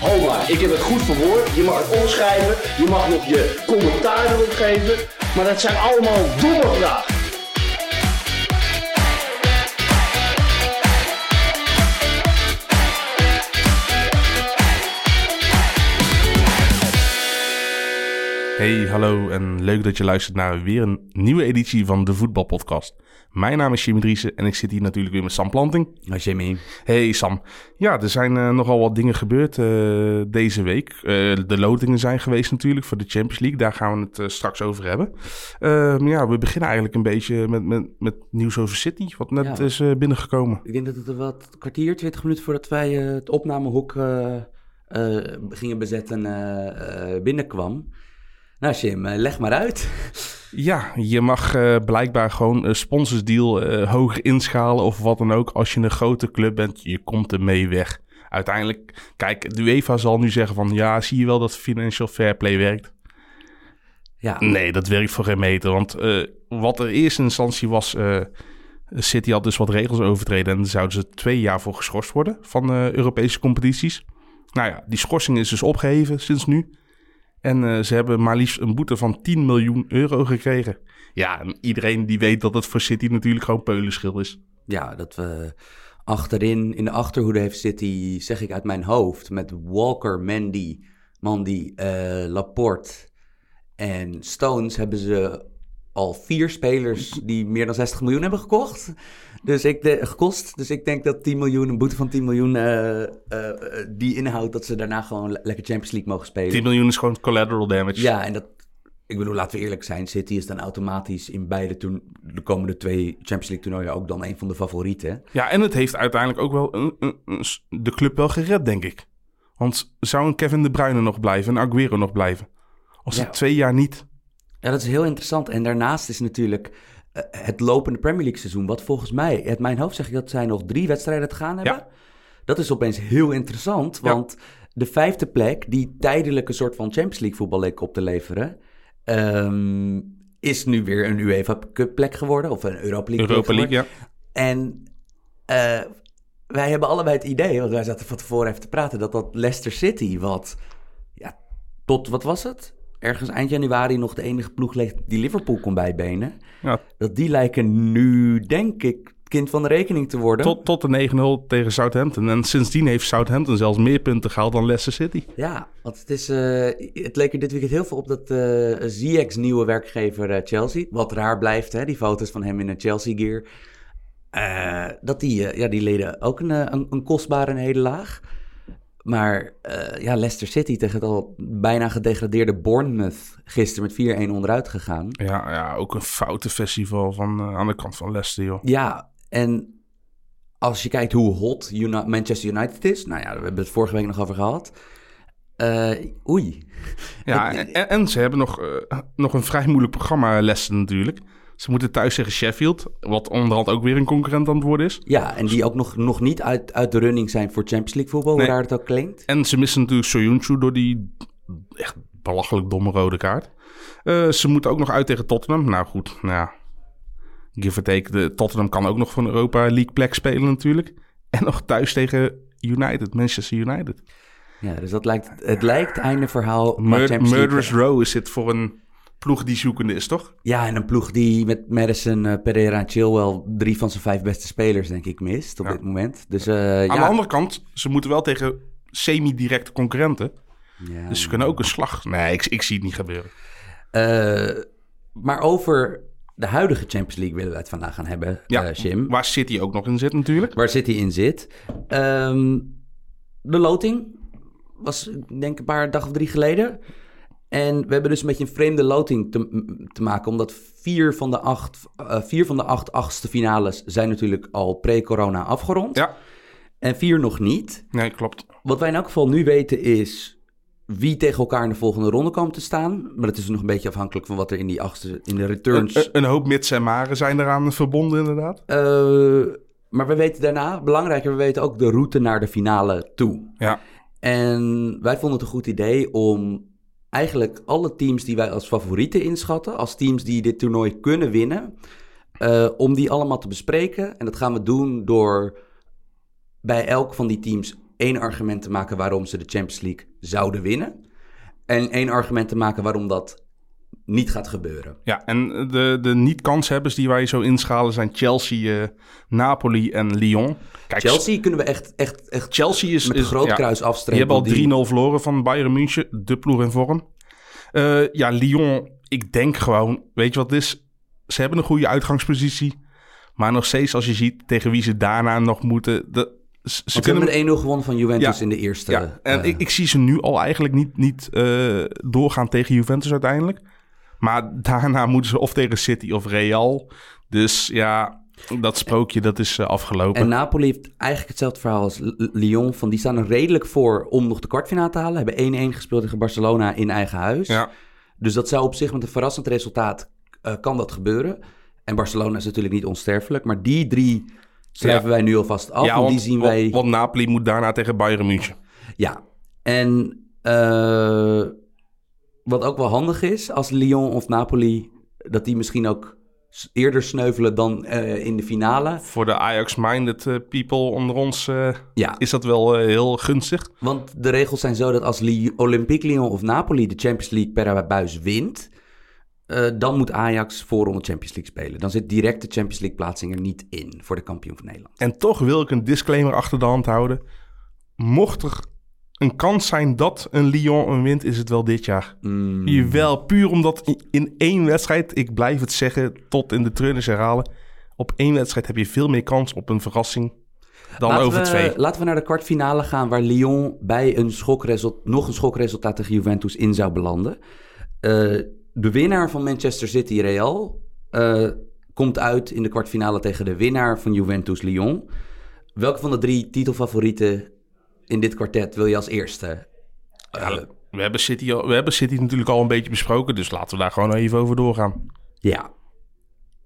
Ho maar, ik heb het goed verwoord. Je mag het omschrijven, je mag nog je commentaar erop geven. Maar dat zijn allemaal domme vragen. Hey, hallo en leuk dat je luistert naar weer een nieuwe editie van de Voetbalpodcast. Mijn naam is Jimmy Driessen en ik zit hier natuurlijk weer met Sam Planting. Hoi Jimmy. Hey Sam, ja, er zijn eh, nogal wat dingen gebeurd eh, deze week. Eh, de lotingen zijn geweest natuurlijk voor de Champions League, daar gaan we het straks over hebben. Maar ja, we beginnen eigenlijk een beetje met, met, met nieuws over City, wat net Ja. is binnengekomen. Ik denk dat het er wat kwartier, 20 minuten voordat wij het opnamehok eh, eh, gingen bezetten binnenkwam. Nou Jim, eh, leg maar uit. Ja, je mag eh, blijkbaar gewoon een sponsorsdeal eh, hoger inschalen of wat dan ook. Als je een grote club bent, je komt ermee weg. Uiteindelijk, kijk, de UEFA zal nu zeggen van... ja, zie je wel dat financial fair play werkt? Ja, Nee, dat werkt voor geen meter. Want eh, wat er in eerste instantie was... City had dus wat regels overtreden... en daar zouden ze twee jaar voor geschorst worden... van Europese competities. Nou ja, die schorsing is dus opgeheven sinds nu... En eh, ze hebben maar liefst een boete van 10 miljoen euro gekregen. Ja, en iedereen die weet dat het voor City natuurlijk gewoon peulenschil is. ja, dat we achterin in de achterhoede heeft City, zeg ik uit mijn hoofd, met Walker, Mandy, Mandy, eh, Laporte en Stones hebben ze al vier spelers die meer dan 60 miljoen hebben gekocht. Dus ik de, gekost. Dus ik denk dat 10 miljoen, een boete van 10 miljoen, eh, eh, eh, die inhoudt dat ze daarna gewoon le- lekker Champions League mogen spelen. 10 miljoen is gewoon collateral damage. Ja, en dat, ik bedoel, laten we eerlijk zijn, City is dan automatisch in beide toen de komende twee Champions League toernooien ook dan een van de favorieten. Ja, en het heeft uiteindelijk ook wel een, een- een de club wel gered, denk ik. Want zou een Kevin De Bruyne nog blijven en Aguero nog blijven? Als Ja. het twee jaar niet... Ja, dat is heel interessant. En daarnaast is natuurlijk eh, het lopende Premier League seizoen, wat volgens mij, uit mijn hoofd zeg ik dat zij nog drie wedstrijden te gaan hebben. Ja. Dat is opeens heel interessant, Ja. want de vijfde plek, die tijdelijk een soort van Champions League voetbal leek op te leveren, ehm, is nu weer een UEFA Cup plek geworden, of een Europa League Europa League, ja. En eh, wij hebben allebei het idee, want wij zaten van tevoren even te praten, dat dat Leicester City, wat ja, tot, wat was het? Ergens eind januari nog de enige ploeg leek die Liverpool kon bijbenen. ja Dat die lijken nu, denk ik, kind van de rekening te worden. tot, tot de 9-0 tegen Southampton. En sindsdien heeft Southampton zelfs meer punten gehaald dan Leicester City. Ja, want het, is, eh, het leek er dit weekend heel veel op dat eh Ziyech's nieuwe werkgever eh, Chelsea, wat raar blijft, hè, die foto's van hem in een Chelsea gear, eh, dat die, ja, die leden ook een, een, een kostbare nederlaag. Maar eh, ja, Leicester City tegen het al bijna gedegradeerde Bournemouth gisteren met 4-1 onderuit gegaan. Ja, ja ook een foute festival van, eh, aan de kant van Leicester, joh. Ja, en als je kijkt hoe hot Uni- Manchester United is, nou ja, we hebben het vorige week nog over gehad. Eh, oei. Ja, en, en ze hebben nog, nog een vrij moeilijk programma, Leicester natuurlijk. Ze moeten thuis tegen Sheffield, wat onderhand ook weer een concurrent aan het worden is. Ja, en die ook nog, nog niet uit, uit de running zijn voor Champions League voetbal, hoe Nee. raar het ook klinkt. En ze missen natuurlijk Soyuncu door die echt belachelijk domme rode kaart. Eh, ze moeten ook nog uit tegen Tottenham. Nou goed, nou ja. Give or take, de Tottenham kan ook nog van Europa League plek spelen natuurlijk. En nog thuis tegen United, Manchester United. Ja, dus dat lijkt, het lijkt einde verhaal. maar Mur- Murderous Row is dit voor een ploeg die zoekende is, toch? Ja, en een ploeg die met Madison, eh, Pereira en Chilwell drie van zijn vijf beste spelers, denk ik, mist op Ja. dit moment. Dus eh, Aan ja. de andere kant, ze moeten wel tegen semi-directe concurrenten. Ja. Dus ze kunnen ook een slag. Nee, ik, ik zie het niet gebeuren. Eh, maar over de huidige Champions League willen we het vandaag gaan hebben, Ja, Jim. waar City ook nog in zit natuurlijk. Waar City in zit. Ehm, de loting was, ik denk, een paar dag of drie geleden. En we hebben dus een beetje een vreemde loting te, te maken, omdat vier van de acht, eh, vier van de acht achtste finales zijn natuurlijk al pre-corona afgerond. Ja, En vier nog niet. nee, klopt. Wat wij in elk geval nu weten is wie tegen elkaar in de volgende ronde komen te staan. Maar dat is nog een beetje afhankelijk van wat er in die achtste, in de returns... een- een hoop mits en maren zijn eraan verbonden inderdaad. Eh, maar we weten daarna, belangrijker, we weten ook de route naar de finale toe. Ja, En wij vonden het een goed idee om eigenlijk alle teams die wij als favorieten inschatten, als teams die dit toernooi kunnen winnen, eh, om die allemaal te bespreken. En dat gaan we doen door bij elk van die teams één argument te maken waarom ze de Champions League zouden winnen. En één argument te maken waarom dat niet gaat gebeuren. ja en de, de niet-kanshebbers die wij zo inschalen zijn Chelsea, eh, Napoli en Lyon. Kijk, Chelsea kunnen we echt, echt, echt Chelsea is... met een is- groot ja, kruis Die afstrepen. hebben al want die- 3-0 verloren van Bayern München, de ploeg in vorm. Eh, ja, Lyon, ik denk gewoon, weet je wat het is? Ze hebben een goede uitgangspositie. Maar nog steeds, als je ziet tegen wie ze daarna nog moeten... De, ze kunnen hebben met 1-0 gewonnen van Juventus Ja. in de eerste. Ja, en eh, ik, ik zie ze nu al eigenlijk niet, niet doorgaan tegen Juventus uiteindelijk. Maar daarna moeten ze of tegen City of Real. Dus ja, dat sprookje dat is eh, afgelopen. En Napoli heeft eigenlijk hetzelfde verhaal als Lyon. Van die staan er redelijk voor om nog de kwartfinale te halen. Hebben 1-1 gespeeld tegen Barcelona in eigen huis. ja, Dus dat zou op zich met een verrassend resultaat eh, kan dat gebeuren. En Barcelona is natuurlijk niet onsterfelijk. Maar die drie schrijven Ja. wij nu alvast af. ja want, want, die zien want- wij... want Napoli moet daarna tegen Bayern München. Ja, en eh, wat ook wel handig is als Lyon of Napoli... dat die misschien ook eerder sneuvelen dan eh, in de finale. Voor de Ajax-minded eh, people onder ons eh, Ja, is dat wel heel gunstig. Want de regels zijn zo dat als Olympique Lyon of Napoli de Champions League per buis wint, dan moet Ajax voorronde Champions League spelen. Dan zit direct de Champions League plaatsing er niet in voor de kampioen van Nederland. En toch wil ik een disclaimer achter de hand houden. Mocht er een kans zijn dat een Lyon een wint, is het wel dit jaar. Mm, Jawel, puur omdat in één wedstrijd, ik blijf het zeggen tot in de treurnis herhalen, op één wedstrijd heb je veel meer kans op een verrassing dan laten over we, twee. Laten we naar de kwartfinale gaan waar Lyon bij een schokresult, nog een schokresultaat tegen Juventus in zou belanden. Eh, de winnaar van Manchester City Real eh, komt uit in de kwartfinale tegen de winnaar van Juventus Lyon. Welke van de drie titelfavorieten in dit kwartet wil je als eerste? Ja, we, hebben City al, we hebben City natuurlijk al een beetje besproken, dus laten we daar gewoon even over doorgaan. Ja.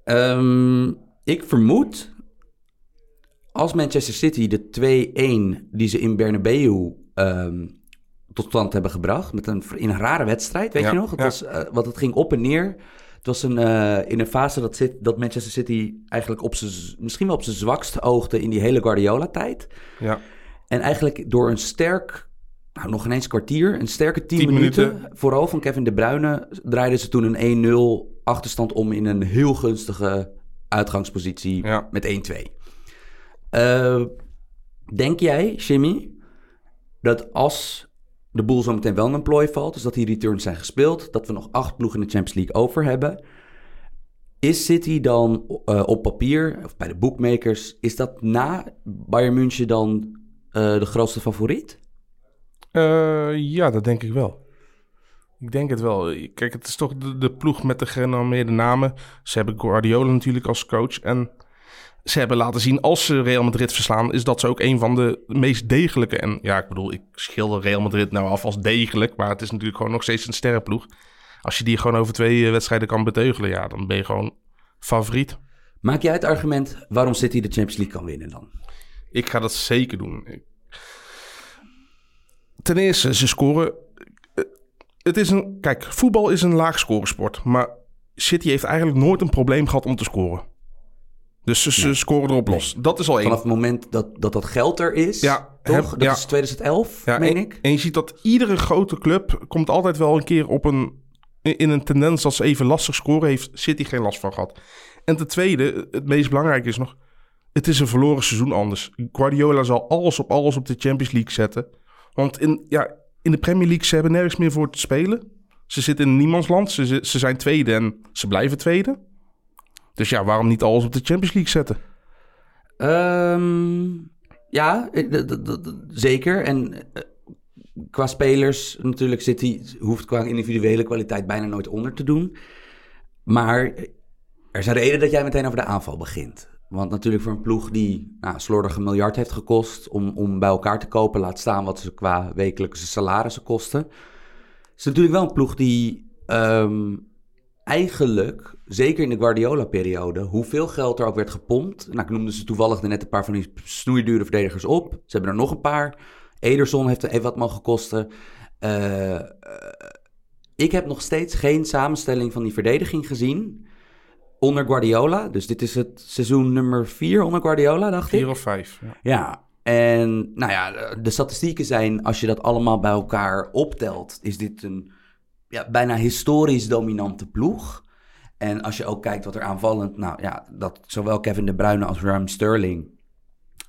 Ehm, ik vermoed als Manchester City de 2-1 die ze in Bernabeu ehm, tot stand hebben gebracht, met een, in een rare wedstrijd, weet Ja, je nog? Het ja. was, eh, want het ging op en neer. Het was een, eh, in een fase dat, zit, dat Manchester City eigenlijk op zijn, misschien wel op zijn zwakste oogde in die hele Guardiola-tijd. Ja, En eigenlijk door een sterk, nou nog ineens kwartier, een sterke 10 Tien minuten, minuten. vooral van Kevin De Bruyne, draaiden ze toen een 1-0 achterstand om in een heel gunstige uitgangspositie Ja. met 1-2. Eh, denk jij, Jimmy, dat als de boel zo meteen wel een plooi valt, dus dat die returns zijn gespeeld, dat we nog acht ploegen in de Champions League over hebben, is City dan eh, op papier, of bij de bookmakers, is dat na Bayern München dan eh, de grootste favoriet? Eh, ja, dat denk ik wel. Ik denk het wel. Kijk, het is toch de, de ploeg met de gerenommeerde namen. Ze hebben Guardiola natuurlijk als coach. En ze hebben laten zien, als ze Real Madrid verslaan, is dat ze ook een van de meest degelijke. En ja, ik bedoel, ik schilder Real Madrid nou af als degelijk. Maar het is natuurlijk gewoon nog steeds een sterrenploeg. Als je die gewoon over twee eh, wedstrijden kan beteugelen, ja, dan ben je gewoon favoriet. Maak jij het argument waarom City de Champions League kan winnen dan? Ik ga dat zeker doen. Ik- Ten eerste, ze scoren. eh, Het is een, kijk, voetbal is een laagscoresport. Maar City heeft eigenlijk nooit een probleem gehad om te scoren. Dus ze, ze Nee. scoren erop los. Dat is al één. Vanaf het moment dat dat, dat geld er is, Ja, toch? heb- dat ja. is 2011, Ja, meen en, ik. en je ziet dat iedere grote club komt altijd wel een keer op een, in een tendens dat ze even lastig scoren. Heeft City geen last van gehad. En ten tweede, het meest belangrijke is nog, het is een verloren seizoen anders. Guardiola zal alles op alles op de Champions League zetten. Want in, ja, in de Premier League, ze hebben nergens meer voor te spelen. Ze zitten in niemandsland. Ze, zi- ze zijn tweede en ze blijven tweede. Dus ja, waarom niet alles op de Champions League zetten? Ehm, ja, eh, zeker. En eh, qua spelers, natuurlijk, City hoeft qua individuele kwaliteit bijna nooit onder te doen. Maar eh, er is een reden dat jij meteen over de aanval begint. Want natuurlijk voor een ploeg die nou, slordig een miljard heeft gekost om, om bij elkaar te kopen, laat staan wat ze qua wekelijkse salarissen kosten. is natuurlijk wel een ploeg die ehm, eigenlijk, zeker in de Guardiola-periode, hoeveel geld er ook werd gepompt. Nou, ik noemde ze toevallig net een paar van die snoeidure verdedigers op. Ze hebben er nog een paar. Ederson heeft even wat mogen kosten. Eh, eh, ik heb nog steeds geen samenstelling van die verdediging gezien onder Guardiola. Dus dit is het seizoen nummer vier onder Guardiola, dacht ik. Vier of vijf. Ja. Ja, en nou ja, de statistieken zijn, als je dat allemaal bij elkaar optelt, is dit een ja, bijna historisch dominante ploeg. En als je ook kijkt wat er aanvallend, nou ja, dat zowel Kevin De Bruyne als Raheem Sterling,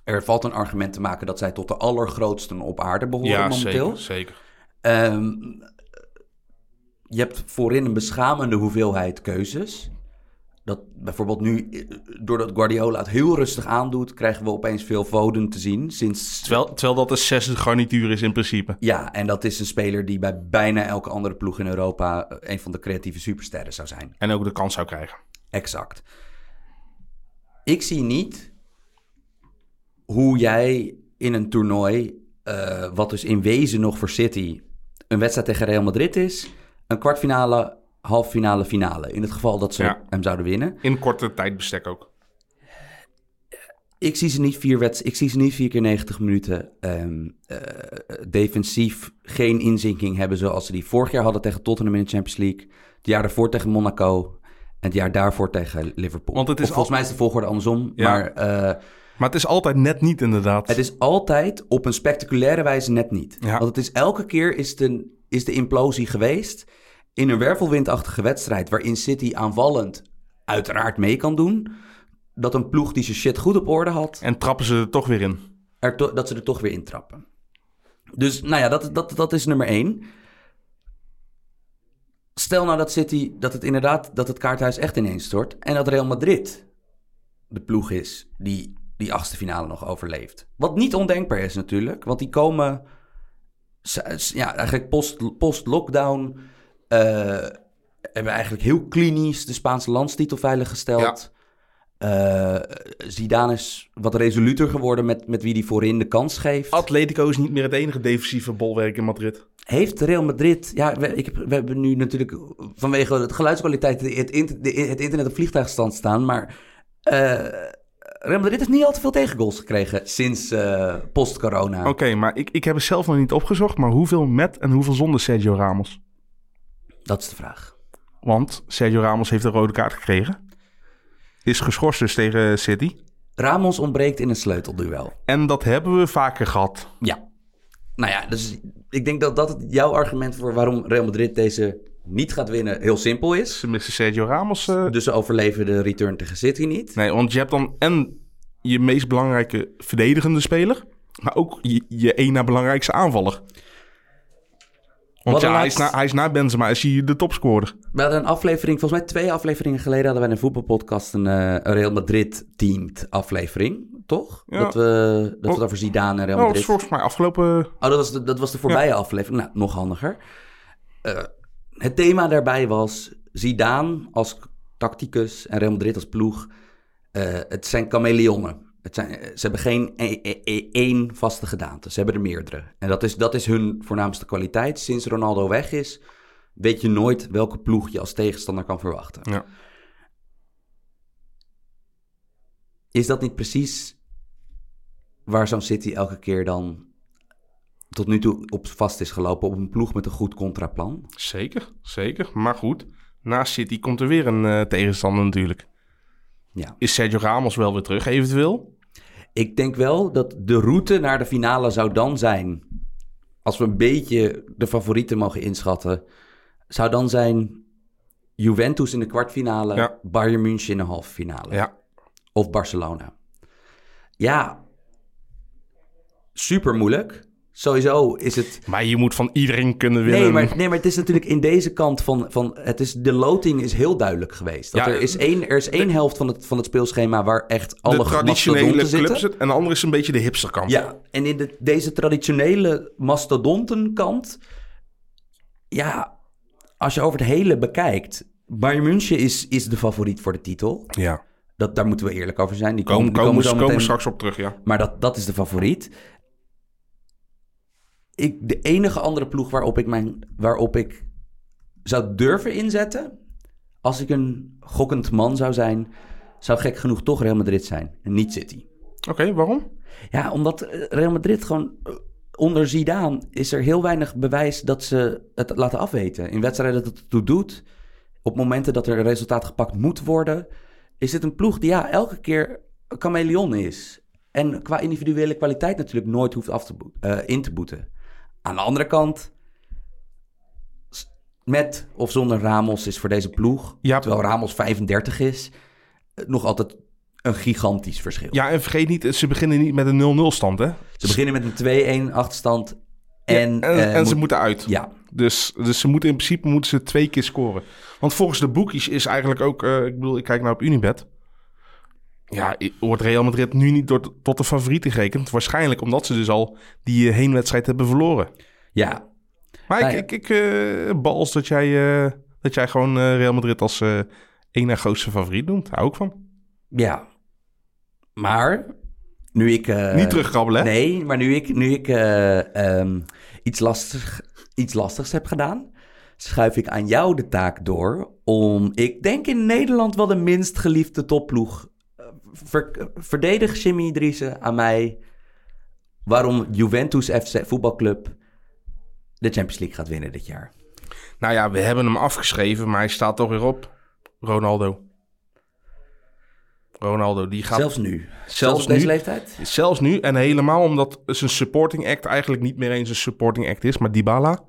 er valt een argument te maken dat zij tot de allergrootsten op aarde behoren Ja, momenteel. zeker, zeker. Ehm, je hebt voorin een beschamende hoeveelheid keuzes. Dat bijvoorbeeld nu, eh, doordat Guardiola het heel rustig aandoet, krijgen we opeens veel Foden te zien. Sinds Terwijl, terwijl dat de zesde garnituur is in principe. ja, en dat is een speler die bij bijna elke andere ploeg in Europa eh, een van de creatieve supersterren zou zijn. En ook de kans zou krijgen. Exact. Ik zie niet hoe jij in een toernooi, eh, wat dus in wezen nog voor City een wedstrijd tegen Real Madrid is, een kwartfinale, halffinale, finale. In het geval dat ze Ja. hem zouden winnen. In korte tijdbestek ook. Ik zie ze niet vier, wedst- ik zie ze niet vier keer 90 minuten ehm, eh, defensief geen inzinking hebben zoals ze die vorig jaar hadden tegen Tottenham in de Champions League. Het jaar daarvoor tegen Monaco. En het jaar daarvoor tegen Liverpool. Want het is Of volgens mij is de volgorde andersom. Ja. Maar eh, Maar het is altijd net niet inderdaad. het is altijd op een spectaculaire wijze net niet. Ja. Want het is elke keer is de, is de implosie geweest in een wervelwindachtige wedstrijd waarin City aanvallend uiteraard mee kan doen. Dat een ploeg die zijn shit goed op orde had, En trappen ze er toch weer in. er to- dat ze er toch weer intrappen. Dus nou ja, dat, dat, dat is nummer één. Stel nou dat City, dat het inderdaad, dat het kaarthuis echt ineens stort. En dat Real Madrid de ploeg is die die achtste finale nog overleeft. Wat niet ondenkbaar is natuurlijk, want die komen, ja, eigenlijk post- post-lockdown, hebben eigenlijk heel klinisch de Spaanse landstitel veiliggesteld. Eh, Zidane is wat resoluter geworden met, met wie die voorin de kans geeft. Atletico is niet meer het enige defensieve bolwerk in Madrid. Heeft Real Madrid... Ja, we, ik heb, we hebben nu natuurlijk vanwege de geluidskwaliteit het, de- het internet op vliegtuigstand staan. Maar eh, Real Madrid heeft niet al te veel tegengoals gekregen sinds eh, post-corona. Oké, maar ik, ik heb het zelf nog niet opgezocht. Maar hoeveel met en hoeveel zonder Sergio Ramos? Dat is de vraag. Want Sergio Ramos heeft een rode kaart gekregen. Is geschorst dus tegen City. Ramos ontbreekt in een sleutelduel. En dat hebben we vaker gehad. Ja. Nou ja, dus ik denk dat dat jouw argument voor waarom Real Madrid deze niet gaat winnen heel simpel is. Ze missen Sergio Ramos. eh, Dus ze overleven de return tegen City niet. Nee, want je hebt dan en je meest belangrijke verdedigende speler. Maar ook je, je één na belangrijkste aanvaller. Want ja, hij is, na, hij is na Benzema is hij de topscorer. We hadden een aflevering, volgens mij twee afleveringen geleden hadden wij een voetbalpodcast een, eh, Real Madrid-teamed aflevering, toch? Ja. Dat we, dat we Oh. het over Zidane en Real Oh, dat Madrid... is volgens mij afgelopen... Oh, dat was de, dat was de voorbije aflevering. Nou, nog handiger. Eh, het thema daarbij was Zidane als tacticus en Real Madrid als ploeg. eh, het zijn chameleonnen. Het zijn, ze hebben geen e- e- e- één vaste gedaante. Ze hebben er meerdere. En dat is, dat is hun voornaamste kwaliteit. Sinds Ronaldo weg is, weet je nooit welke ploeg je als tegenstander kan verwachten. Ja. Is dat niet precies waar zo'n City elke keer dan tot nu toe op vast is gelopen? Op een ploeg met een goed contraplan? Zeker, zeker. Maar goed, na City komt er weer een eh, tegenstander natuurlijk. Ja. Is Sergio Ramos wel weer terug eventueel? Ik denk wel dat de route naar de finale zou dan zijn, als we een beetje de favorieten mogen inschatten, zou dan zijn Juventus in de kwartfinale, Ja. Bayern München in de halve finale. Ja. Of Barcelona. Ja, super moeilijk. Sowieso is het. Maar je moet van iedereen kunnen winnen. Nee maar, nee, maar het is natuurlijk in deze kant van. van het is, de loting is heel duidelijk geweest. Dat Ja, er, is één, er is één helft van het, van het speelschema waar echt alle de traditionele clubs zitten. en de andere is een beetje de hipsterkant. Ja, en in de, deze traditionele mastodontenkant. Ja, als je over het hele bekijkt. Bayern München is, is de favoriet voor de titel. ja. Dat, daar moeten we eerlijk over zijn. Die Komen, komen, die komen, komen zo komen meteen- straks op terug, ja. Maar dat, dat is de favoriet. Ik, de enige andere ploeg waarop ik, mijn, waarop ik zou durven inzetten... als ik een gokkend man zou zijn... zou gek genoeg toch Real Madrid zijn en niet City. Oké, waarom? Ja, omdat eh, Real Madrid gewoon... eh, Onder Zidane is er heel weinig bewijs dat ze het laten afweten. In wedstrijden dat het toe doet... op momenten dat er een resultaat gepakt moet worden... is het een ploeg die ja, elke keer een chameleon is. En qua individuele kwaliteit natuurlijk nooit hoeft af te eh, in te boeten. Aan de andere kant... met of zonder Ramos is voor deze ploeg... Ja. terwijl Ramos 35 is... eh, nog altijd een gigantisch verschil. Ja, en vergeet niet, ze beginnen niet met een 0-0 stand, hè? Ze beginnen met een 2-1 achterstand. En, Ja, en, eh, en ze moet- moeten uit. Ja, Dus, dus ze moeten in principe moeten ze twee keer scoren. Want volgens de boekies is eigenlijk ook... eh, ik bedoel, ik kijk nou op Unibet. Ja, wordt Real Madrid nu niet door, tot de favorieten gerekend? Waarschijnlijk omdat ze dus al die eh, heenwedstrijd hebben verloren. ja. Maar Nou ik, ik, ik eh, bals dat jij, eh, dat jij gewoon Real Madrid als één na grootste favoriet noemt. Daar hou ik van. ja. Maar, nu ik... niet terugkrabbelen, hè? Nee, maar nu ik, nu ik eh, ehm, iets, lastig, iets lastigs heb gedaan... schuif ik aan jou de taak door om... Ik denk in Nederland wel de minst geliefde topploeg. Ver, verdedig Jimmy Driessen aan mij... waarom Juventus FC voetbalclub de Champions League gaat winnen dit jaar. Nou ja, we hebben hem afgeschreven, maar hij staat toch weer op. Ronaldo. Ronaldo, die gaat... Zelfs nu. zelfs Zelfs op deze leeftijd? Zelfs nu, en helemaal omdat zijn supporting act eigenlijk niet meer eens een supporting act is. Maar Dybala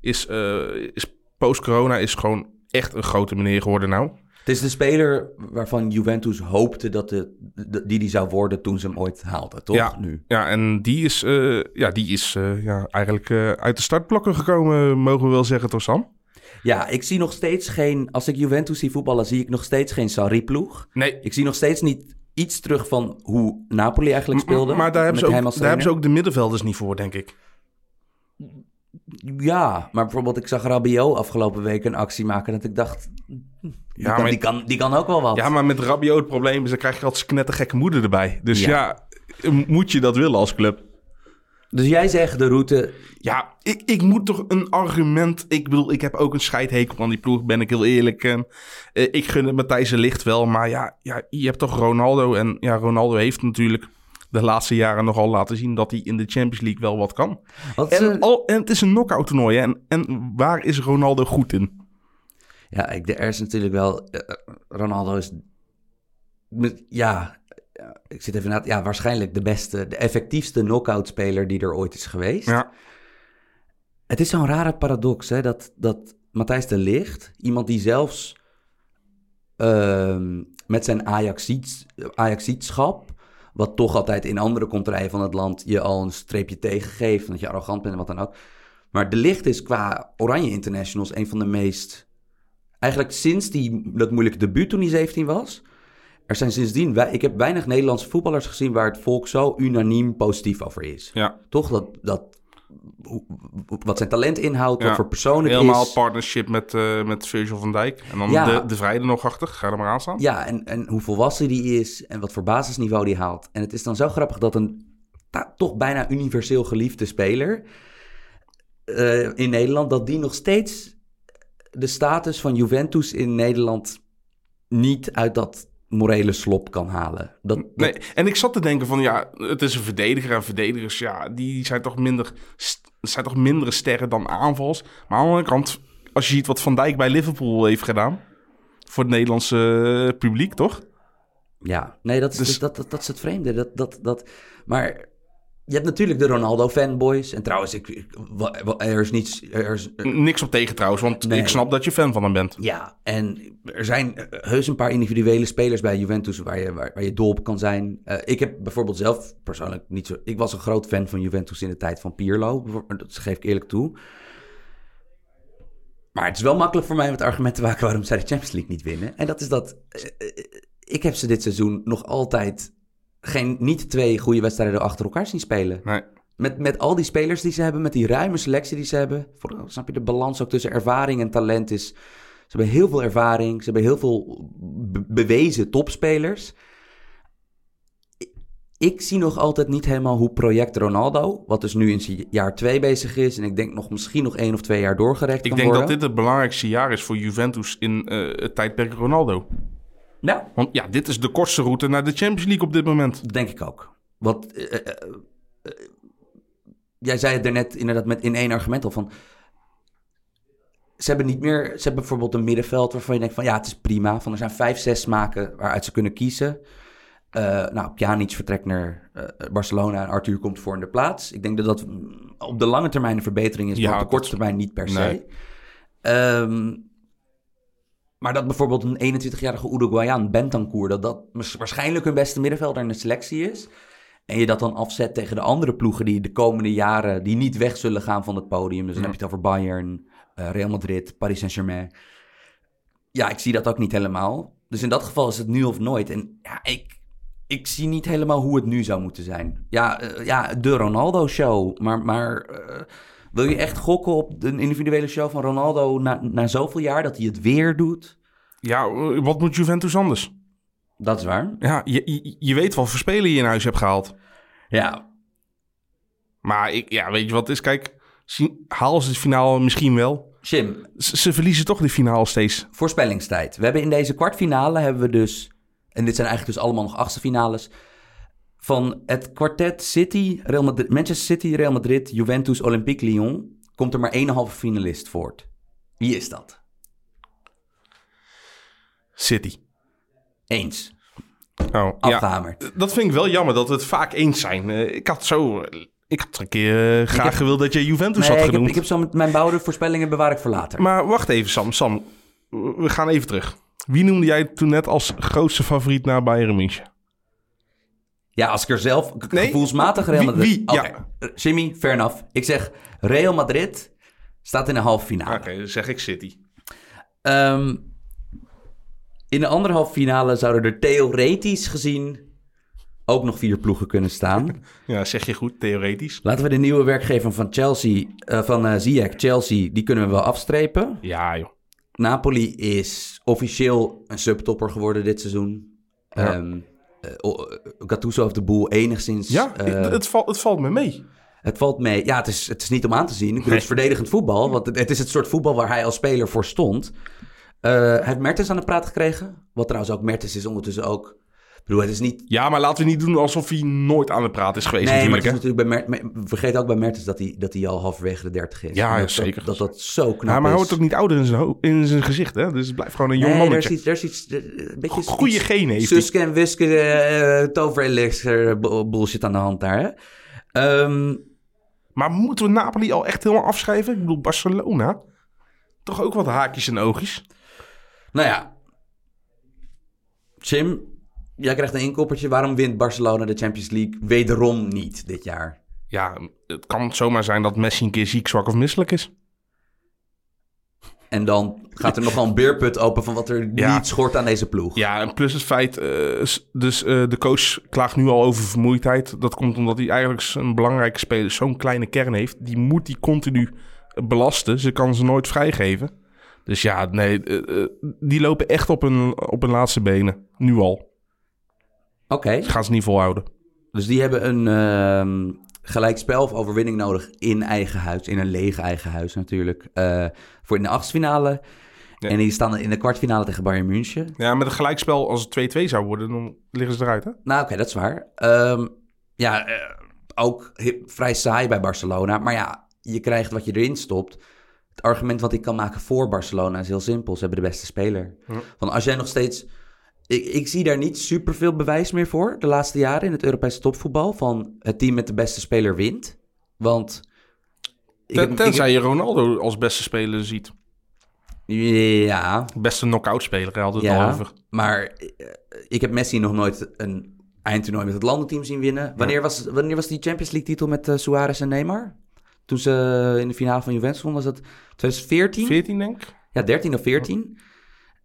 is, eh, is post-corona is gewoon echt een grote meneer geworden nou. Het is de speler waarvan Juventus hoopte dat de, de- die die zou worden toen ze hem ooit haalden, toch? Ja. Nu. Ja, en die is, eh, ja, die is eh, ja, eigenlijk eh, uit de startblokken gekomen, mogen we wel zeggen, toch Sam? Ja, ik zie nog steeds geen... Als ik Juventus zie voetballen, zie ik nog steeds geen Sarri-ploeg. Nee, Ik zie nog steeds niet iets terug van hoe Napoli eigenlijk speelde. maar daar hebben, ze ook, daar hebben ze ook de middenvelders niet voor, denk ik. Ja, maar bijvoorbeeld ik zag Rabiot afgelopen week een actie maken... dat ik dacht, die, Ja, kan, maar- die, kan, die kan ook wel wat. Ja, maar met Rabiot het probleem is, dan krijg je altijd knettergekke moeder erbij. Dus Ja. ja. moet je dat willen als club? Dus jij zegt de route... Ja, ik, ik moet toch een argument... Ik bedoel, ik heb ook een scheidhekel aan die ploeg, ben ik heel eerlijk. En, eh, ik gun het Matthijs Licht wel, maar ja, ja, je hebt toch Ronaldo. En ja, Ronaldo heeft natuurlijk de laatste jaren nogal laten zien... dat hij in de Champions League wel wat kan. Wat En, een- al, en het is een knock-out toernooi. hè. En, en waar is Ronaldo goed in? Ja, ik, er is natuurlijk wel... eh, Ronaldo is... met- Ja, ik zit even na... Ja, waarschijnlijk de beste, de effectiefste knockout speler die er ooit is geweest. Ja, Het is zo'n rare paradox, hè, dat, dat Matthijs de Ligt, iemand die zelfs ehm, met zijn Ajaxietschap, wat toch altijd in andere contraien van het land je al een streepje tegengeeft, dat je arrogant bent en wat dan ook. Maar de Ligt is qua Oranje Internationals een van de meest, eigenlijk sinds die, dat moeilijke debuut toen hij 17 was, er zijn sindsdien, wij, ik heb weinig Nederlandse voetballers gezien waar het volk zo unaniem positief over is. ja. Toch dat, dat wat zijn talent inhoudt, Ja, wat voor persoon het helemaal is. partnership met, eh, met Virgil van Dijk. En dan Ja. de, de Vrijde nog achter. Ga er maar aan staan. Ja, en, en hoe volwassen die is en wat voor basisniveau die haalt. En het is dan zo grappig dat een toch bijna universeel geliefde speler eh, in Nederland, dat die nog steeds de status van Juventus in Nederland niet uit dat morele slop kan halen. Dat, dat- Nee, en ik zat te denken van ja, het is een verdediger en verdedigers, ja, die zijn toch minder, zijn toch mindere sterren dan aanvals. Maar aan de andere kant, als je ziet wat Van Dijk bij Liverpool heeft gedaan, voor het Nederlandse eh, publiek, toch? Ja, nee, dat is, Dus- dat, dat, dat is het vreemde. Dat, dat, dat, maar je hebt natuurlijk de Ronaldo-fanboys. En trouwens, ik, er is niets... Er is, Niks op tegen trouwens, want Nee. ik snap dat je fan van hem bent. ja, en er zijn eh, heus een paar individuele spelers bij Juventus waar je, waar, waar je dol op kan zijn. Eh, ik heb bijvoorbeeld zelf persoonlijk niet zo... Ik was een groot fan van Juventus in de tijd van Pirlo. Dat geef ik eerlijk toe. Maar het is wel makkelijk voor mij om het argument te maken waarom zij de Champions League niet winnen. En dat is dat... eh, ik heb ze dit seizoen nog altijd geen, niet twee goede wedstrijden achter elkaar zien spelen. Nee. Met, met al die spelers die ze hebben, met die ruime selectie die ze hebben. Voor, snap je, de balans ook tussen ervaring en talent is... Ze hebben heel veel ervaring, ze hebben heel veel be- bewezen topspelers. ik zie nog altijd niet helemaal hoe project Ronaldo, wat dus nu in zijn jaar twee bezig is, en ik denk nog misschien nog één of twee jaar doorgerekt Ik denk dat dit het belangrijkste jaar is voor Juventus in eh, het tijdperk Ronaldo. Ja, Want ja, dit is de kortste route naar de Champions League op dit moment. denk ik ook. Want eh, eh, eh, jij zei het daarnet inderdaad met in één argument al van. Ze hebben niet meer. Ze hebben bijvoorbeeld een middenveld waarvan je denkt van ja, het is prima. Van er zijn vijf, zes smaken waaruit ze kunnen kiezen. Nou, Pjanic vertrekt naar Barcelona en Arthur komt voor in de plaats. Ik denk dat dat op de lange termijn een verbetering is, Ja, maar op de korte termijn niet per se. Nee. Ehm, maar dat bijvoorbeeld een 21-jarige Uruguayan, Bentancur, dat dat waarschijnlijk hun beste middenvelder in de selectie is. En je dat dan afzet tegen de andere ploegen die de komende jaren die niet weg zullen gaan van het podium. Dus dan Ja. heb je het over Bayern, eh, Real Madrid, Paris Saint-Germain. Ja, ik zie dat ook niet helemaal. Dus in dat geval is het nu of nooit. En ja, ik, ik zie niet helemaal hoe het nu zou moeten zijn. Ja, eh, ja de Ronaldo-show. Maar, maar eh, wil je echt gokken op een individuele show van Ronaldo na, na zoveel jaar dat hij het weer doet? Ja, wat moet Juventus anders? Dat is waar. Ja, je, je, je weet wel voor spelen je in huis hebt gehaald. Ja, Maar ik, ja, weet je wat het is? Kijk, halen ze de finale misschien wel. Jim, Ze, ze verliezen toch de finale steeds. voorspellingstijd. We hebben in deze kwartfinale hebben we dus, en dit zijn eigenlijk dus allemaal nog achtste finales, van het kwartet City, Real Madrid, Manchester City, Real Madrid, Juventus, Olympique Lyon, komt er maar één halve finalist voort. Wie is dat? City. Eens. Oh, ja. Afgehamerd. Dat vind ik wel jammer dat we het vaak eens zijn. Eh, ik had zo... Ik had een keer eh, graag heb- gewild dat je Juventus Nee, had ik heb, genoemd. ik heb zo met mijn bouwde voorspellingen bewaar ik voor later. Maar wacht even, Sam. Sam, we gaan even terug. Wie noemde jij toen net als grootste favoriet naar Bayern München? Ja, als ik er zelf Nee, gevoelsmatig Real Madrid... wie? Ja. eh, Jimmy, fair enough. Ik zeg Real Madrid staat in de halve finale. Oké, dan zeg ik City. Ehm, in de andere halve finale zouden er theoretisch gezien ook nog vier ploegen kunnen staan. Ja, zeg je goed, theoretisch. Laten we de nieuwe werkgever van Chelsea, eh, van eh Ziyech, Chelsea, die kunnen we wel afstrepen. Ja, joh. Napoli is officieel een subtopper geworden dit seizoen. Ja. Ehm, eh, eh, Gattuso heeft de boel enigszins... Ja, eh, het, het, valt, het valt me mee. Het valt mee. Ja, het is, het is niet om aan te zien. Ik bedoel, Nee. het is verdedigend voetbal. Want het, het is het soort voetbal waar hij als speler voor stond. Eh, hij heeft Mertens aan de praat gekregen. Wat trouwens ook Mertens is ondertussen ook. Bedoel, het is niet... Ja, maar laten we niet doen alsof hij nooit aan de praat is geweest Nee, maar het is natuurlijk bij Mer- Vergeet ook bij Mertens dat hij, dat hij al halverwege de 30 is. Ja, dat, zeker. Dat dat, dat zo knap Ja, maar hij is. wordt ook niet ouder in zijn, in zijn gezicht, hè? Dus het blijft gewoon een jong Nee, er is mannetje. iets... Er is iets er- een beetje Goeie genen heeft. Suske en Wiske, toverelixir bu- bullshit aan de hand daar, hè? Ehm, Maar moeten we Napoli al echt helemaal afschrijven? Ik bedoel, Barcelona. Toch ook wat haakjes en oogjes. Nou ja. Jim, jij krijgt een inkoppertje. Waarom wint Barcelona de Champions League wederom niet dit jaar? Ja, het kan zomaar zijn dat Messi een keer ziek, zwak of misselijk is. En dan gaat er nogal een beerput open van wat er Ja. niet schort aan deze ploeg. Ja, en plus het feit, eh, dus eh, de coach klaagt nu al over vermoeidheid. Dat komt omdat hij eigenlijk een belangrijke speler zo'n kleine kern heeft. Die moet hij continu belasten. Ze kan ze nooit vrijgeven. Dus ja, nee, eh, die lopen echt op hun, op hun laatste benen. Nu al. Oké, gaan ze niet volhouden. dus die hebben een ehm gelijkspel of overwinning nodig in eigen huis. In een lege eigen huis natuurlijk. eh, voor in de achtste Ja. En die staan in de kwartfinale tegen Bayern München. Ja, met een gelijkspel als het 2-2 zou worden, dan liggen ze eruit, hè? Nou, oké, dat is waar. Ehm, ja, eh, ook vrij saai bij Barcelona. Maar ja, je krijgt wat je erin stopt. Het argument wat ik kan maken voor Barcelona is heel simpel. Ze hebben de beste speler. Van als jij nog steeds... Ik, ik zie daar niet superveel bewijs meer voor de laatste jaren in het Europese topvoetbal. Van het team met de beste speler wint. Want... ik Ten, heb- tenzij ik je Ronaldo als beste speler ziet. ja, Beste knock-out speler, hij had het Ja. al over. Maar eh, ik heb Messi nog nooit een eindtoernooi met het landenteam zien winnen. Wanneer was, wanneer was die Champions League titel met eh, Suarez en Neymar? Toen ze in de finale van Juventus wonnen, was dat 2014? 14, denk ik. Ja, 13 of 14.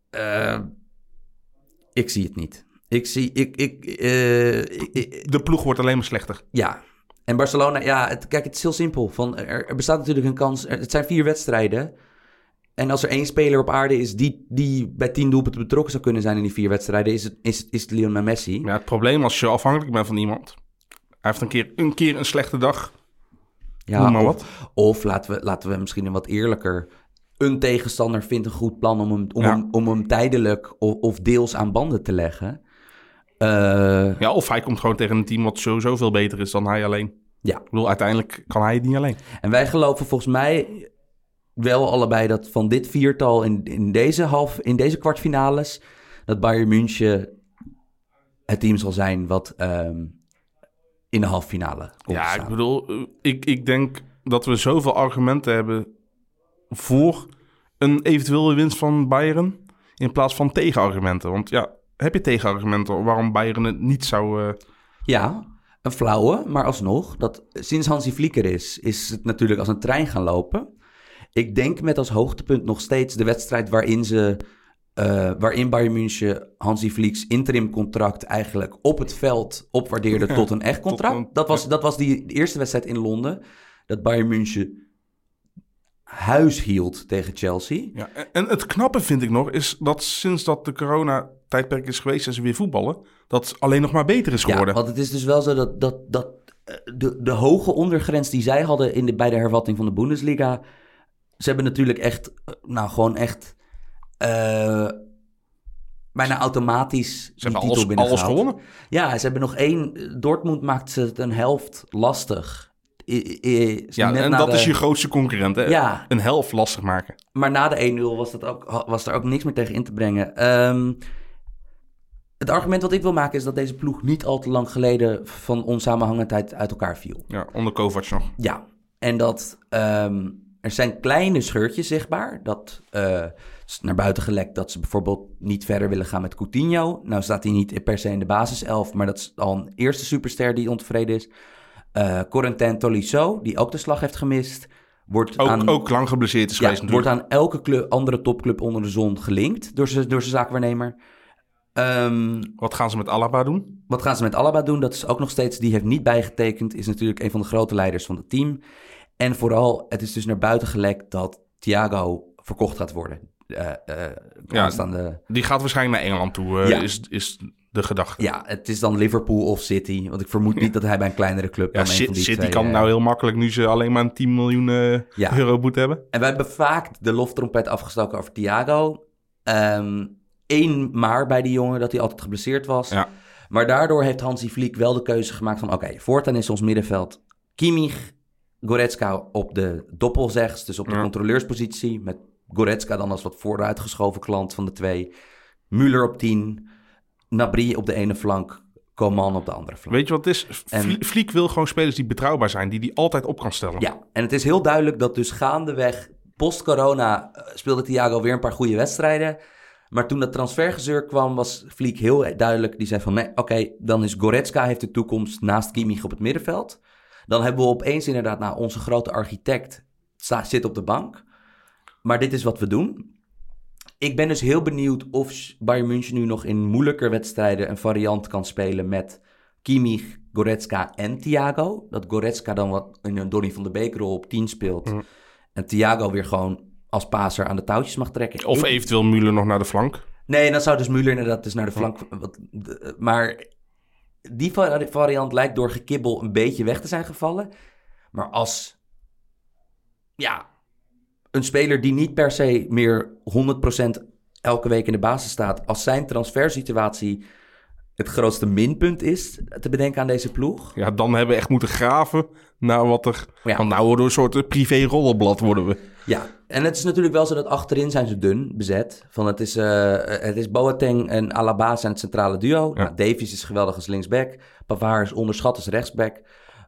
Eh, ik zie het niet. Ik zie, ik, ik, eh, ik- ik- De ploeg wordt alleen maar slechter. ja. En Barcelona, ja, het, kijk, het is heel simpel. Van, er, er bestaat natuurlijk een kans. er- het zijn vier wedstrijden. En als er één speler op aarde is die, die bij tien doelpunten betrokken zou kunnen zijn in die vier wedstrijden, is het, is, is het Lionel Messi. Ja, het probleem als je afhankelijk bent van iemand. Hij heeft een keer een, keer een slechte dag. Ja, Noem maar of, wat. of laten, we, laten we misschien een wat eerlijker. Een tegenstander vindt een goed plan om hem, om Ja. hem, om hem tijdelijk of, of deels aan banden te leggen. Eh, Ja, of hij komt gewoon tegen een team wat sowieso veel beter is dan hij alleen. ja, Ik bedoel, uiteindelijk kan hij het niet alleen. en wij geloven volgens mij wel allebei dat van dit viertal in, in, deze, half, in deze kwartfinales, dat Bayern München het team zal zijn wat ehm, in de halve finale komt Ja, ik bedoel, eh, ik, ik denk dat we zoveel argumenten hebben voor een eventuele winst van Bayern in plaats van tegenargumenten. Want ja, heb je tegenargumenten waarom Bayern het niet zou... eh, Ja, een flauwe, maar alsnog. Dat, sinds Hansi Vlieker is, is het natuurlijk als een trein gaan lopen. Ik denk met als hoogtepunt nog steeds de wedstrijd waarin ze... eh, waarin Bayern München Hansi Vlieks interim contract eigenlijk op het veld opwaardeerde tot een echt contract. een- dat, was, dat was die eerste wedstrijd in Londen. Dat Bayern München huis hield tegen Chelsea. ja. En- het knappe vind ik nog is dat sinds dat de corona-tijdperk is geweest en ze weer voetballen, dat alleen nog maar beter is Ja, geworden. want het is dus wel zo dat, dat, dat eh, de, de hoge ondergrens die zij hadden in de, bij de hervatting van de Bundesliga. Ze hebben natuurlijk echt, eh, nou gewoon echt, eh, bijna automatisch ze hebben titel alles, alles gewonnen. Ja, ze hebben nog één. Dortmund maakt ze het een helft lastig. Ja, en dat de- is je grootste concurrent. Hè? Ja. Een helft lastig maken. Maar na de 1-0 was, dat ook, was er ook niks meer tegen in te brengen. Ehm, het argument wat ik wil maken is dat deze ploeg niet al te lang geleden van onsamenhangendheid uit elkaar viel. Ja, onder Kovac nog. Ja, en dat ehm, er zijn kleine scheurtjes zichtbaar. Dat eh, is naar buiten gelekt dat ze bijvoorbeeld niet verder willen gaan met Coutinho. Nou staat hij niet per se in de basiself, maar dat is al een eerste superster die ontevreden is. Eh Corentin Tolisso, die ook de slag heeft gemist, wordt Ook, aan... ook lang geblesseerd is Ja, geweest wordt aan elke club, andere topclub onder de zon gelinkt door zijn door zijn zaakwaarnemer. Ehm, Wat gaan ze met Alaba doen? wat gaan ze met Alaba doen? Dat is ook nog steeds, die heeft niet bijgetekend, is natuurlijk een van de grote leiders van het team. En vooral, het is dus naar buiten gelekt dat Thiago verkocht gaat worden. Eh eh aanstaande- Die gaat waarschijnlijk naar Engeland toe, Ja. is, is de gedachte. ja, het is dan Liverpool of City. Want ik vermoed niet dat hij bij een kleinere club Ja, dan een Ci- van die City twee... kan eh, nou heel makkelijk nu ze alleen maar een 10 miljoen eh, Ja. euro boete hebben. En wij hebben vaak de loftrompet afgestoken over Thiago. Eén maar bij die jongen dat hij altijd geblesseerd was. Ja. Maar daardoor heeft Hansi Vliek wel de keuze gemaakt van... oké, voortaan is ons middenveld Kimmich, Goretzka op de doppelzegs... dus op de controleurspositie... met Goretzka dan als wat vooruitgeschoven klant van de twee. Müller op 10, Nabri op de ene flank, Coman op de andere flank. Weet je wat het is? En- Vliek wil gewoon spelers die betrouwbaar zijn, die die altijd op kan stellen. Ja, en het is heel duidelijk dat dus gaandeweg post-corona eh, speelde Thiago weer een paar goede wedstrijden. Maar toen dat transfergezeur kwam, was Vliek heel duidelijk. Die zei van, nee, oké, dan is Goretzka heeft de toekomst naast Kimmich op het middenveld. Dan hebben we opeens inderdaad, nou, onze grote architect zit op de bank. Maar dit is wat we doen. Ik ben dus heel benieuwd of Bayern München nu nog in moeilijker wedstrijden een variant kan spelen met Kimmich, Goretzka en Thiago. Dat Goretzka dan wat in een Donny van de Beekrol op 10 speelt. Mhm. En Thiago weer gewoon als paser aan de touwtjes mag trekken. Of eventueel Müller nog naar de flank. Nee, dan zou dus Müller inderdaad dus naar de flank... Maar die va- variant lijkt door gekibbel een beetje weg te zijn gevallen. Maar als... Ja, een speler die niet per se meer 100% elke week in de basis staat... als zijn transfersituatie het grootste minpunt is te bedenken aan deze ploeg... Ja, dan hebben we echt moeten graven naar wat er... Ja. Want nou worden we een soort eh, privé-rollenblad worden we. Ja, en het is natuurlijk wel zo dat achterin zijn ze dun bezet. Van het, is, eh, het is Boateng en Alaba zijn het centrale duo. Ja. Nou, Davies is geweldig als linksback. Pavard is onderschat als rechtsback.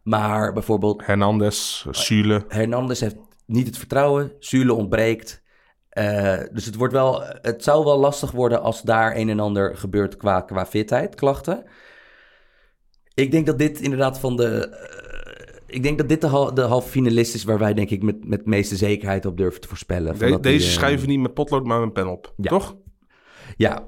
Maar bijvoorbeeld Hernandez, Sule. Hernandez heeft niet het vertrouwen. Zule ontbreekt. Eh, dus het, wordt wel, het zou wel lastig worden als daar een en ander gebeurt qua, qua fitheid, klachten. Ik denk dat dit inderdaad van de... eh, ik denk dat dit de, hal- de halve finalist is waar wij denk ik met, met meeste zekerheid op durven te voorspellen. De- die, deze eh, schrijven niet met potlood, maar met pen op. Ja. Toch? Ja.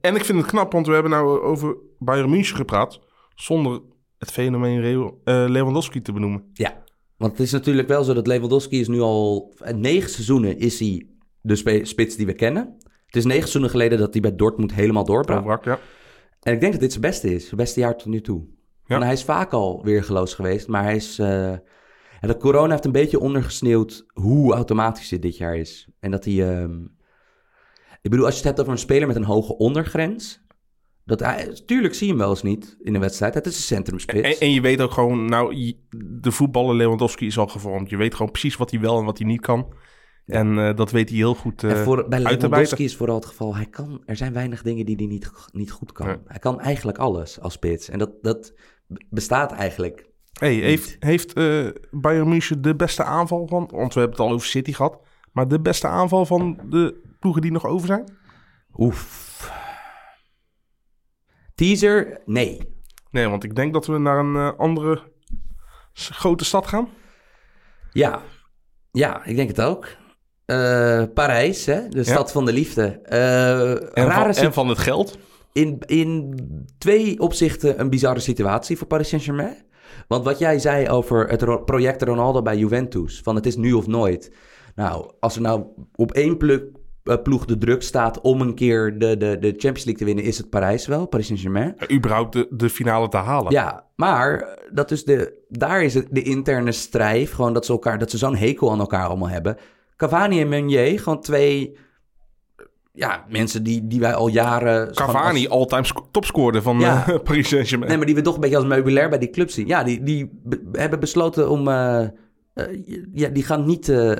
En ik vind het knap, want we hebben nou over Bayern München gepraat... zonder het fenomeen Lewandowski te benoemen. ja. Want het is natuurlijk wel zo dat Lewandowski is nu al... eh, Negen seizoenen is hij de spits die we kennen. Het is negen seizoenen geleden dat hij bij Dortmund helemaal doorbrak. Ja. En ik denk dat dit zijn beste is. Zijn beste jaar tot nu toe. Ja. Hij is vaak al weergeloos geweest. Maar hij is... eh, en de corona heeft een beetje ondergesneeuwd hoe automatisch dit dit jaar is. En dat hij... ehm, ik bedoel, als je het hebt over een speler met een hoge ondergrens... Dat hij, tuurlijk zie je hem wel eens niet in een wedstrijd. Het is een centrumspits. En, en je weet ook gewoon, nou, de voetballer Lewandowski is al gevormd. Je weet gewoon precies wat hij wel en wat hij niet kan. En eh, dat weet hij heel goed eh, En voor, bij Lewandowski is vooral het geval, hij kan, er zijn weinig dingen die hij niet, niet goed kan. Hij kan eigenlijk alles als spits. En dat, dat bestaat eigenlijk. Hey, heeft heeft eh Bayern München de beste aanval van... Want we hebben het al over City gehad. Maar de beste aanval van de ploegen die nog over zijn? Oef. Teaser, nee. Nee, want ik denk dat we naar een eh, andere grote stad gaan. Ja, ja, ik denk het ook. Eh, Parijs, hè? de stad van de liefde. Eh, En, rare van, en van het geld. in, in twee opzichten een bizarre situatie voor Paris Saint-Germain. Want wat jij zei over het ro- project Ronaldo bij Juventus, van het is nu of nooit. Nou, als er nou op één pluk, ploeg de druk staat om een keer de, de, de Champions League te winnen, is het Parijs wel, Paris Saint-Germain. eh, überhaupt de, de finale te halen. Ja, maar dat is de, daar is het de interne strijd, gewoon dat ze, elkaar, dat ze zo'n hekel aan elkaar allemaal hebben. Cavani en Meunier, gewoon twee ja, mensen die, die wij al jaren... Cavani, als- all-time sc- topscorer van Ja. eh, Paris Saint-Germain. Nee, maar die we toch een beetje als meubilair bij die club zien. Ja, die, die be- hebben besloten om... eh, eh, ja, die gaan niet... eh,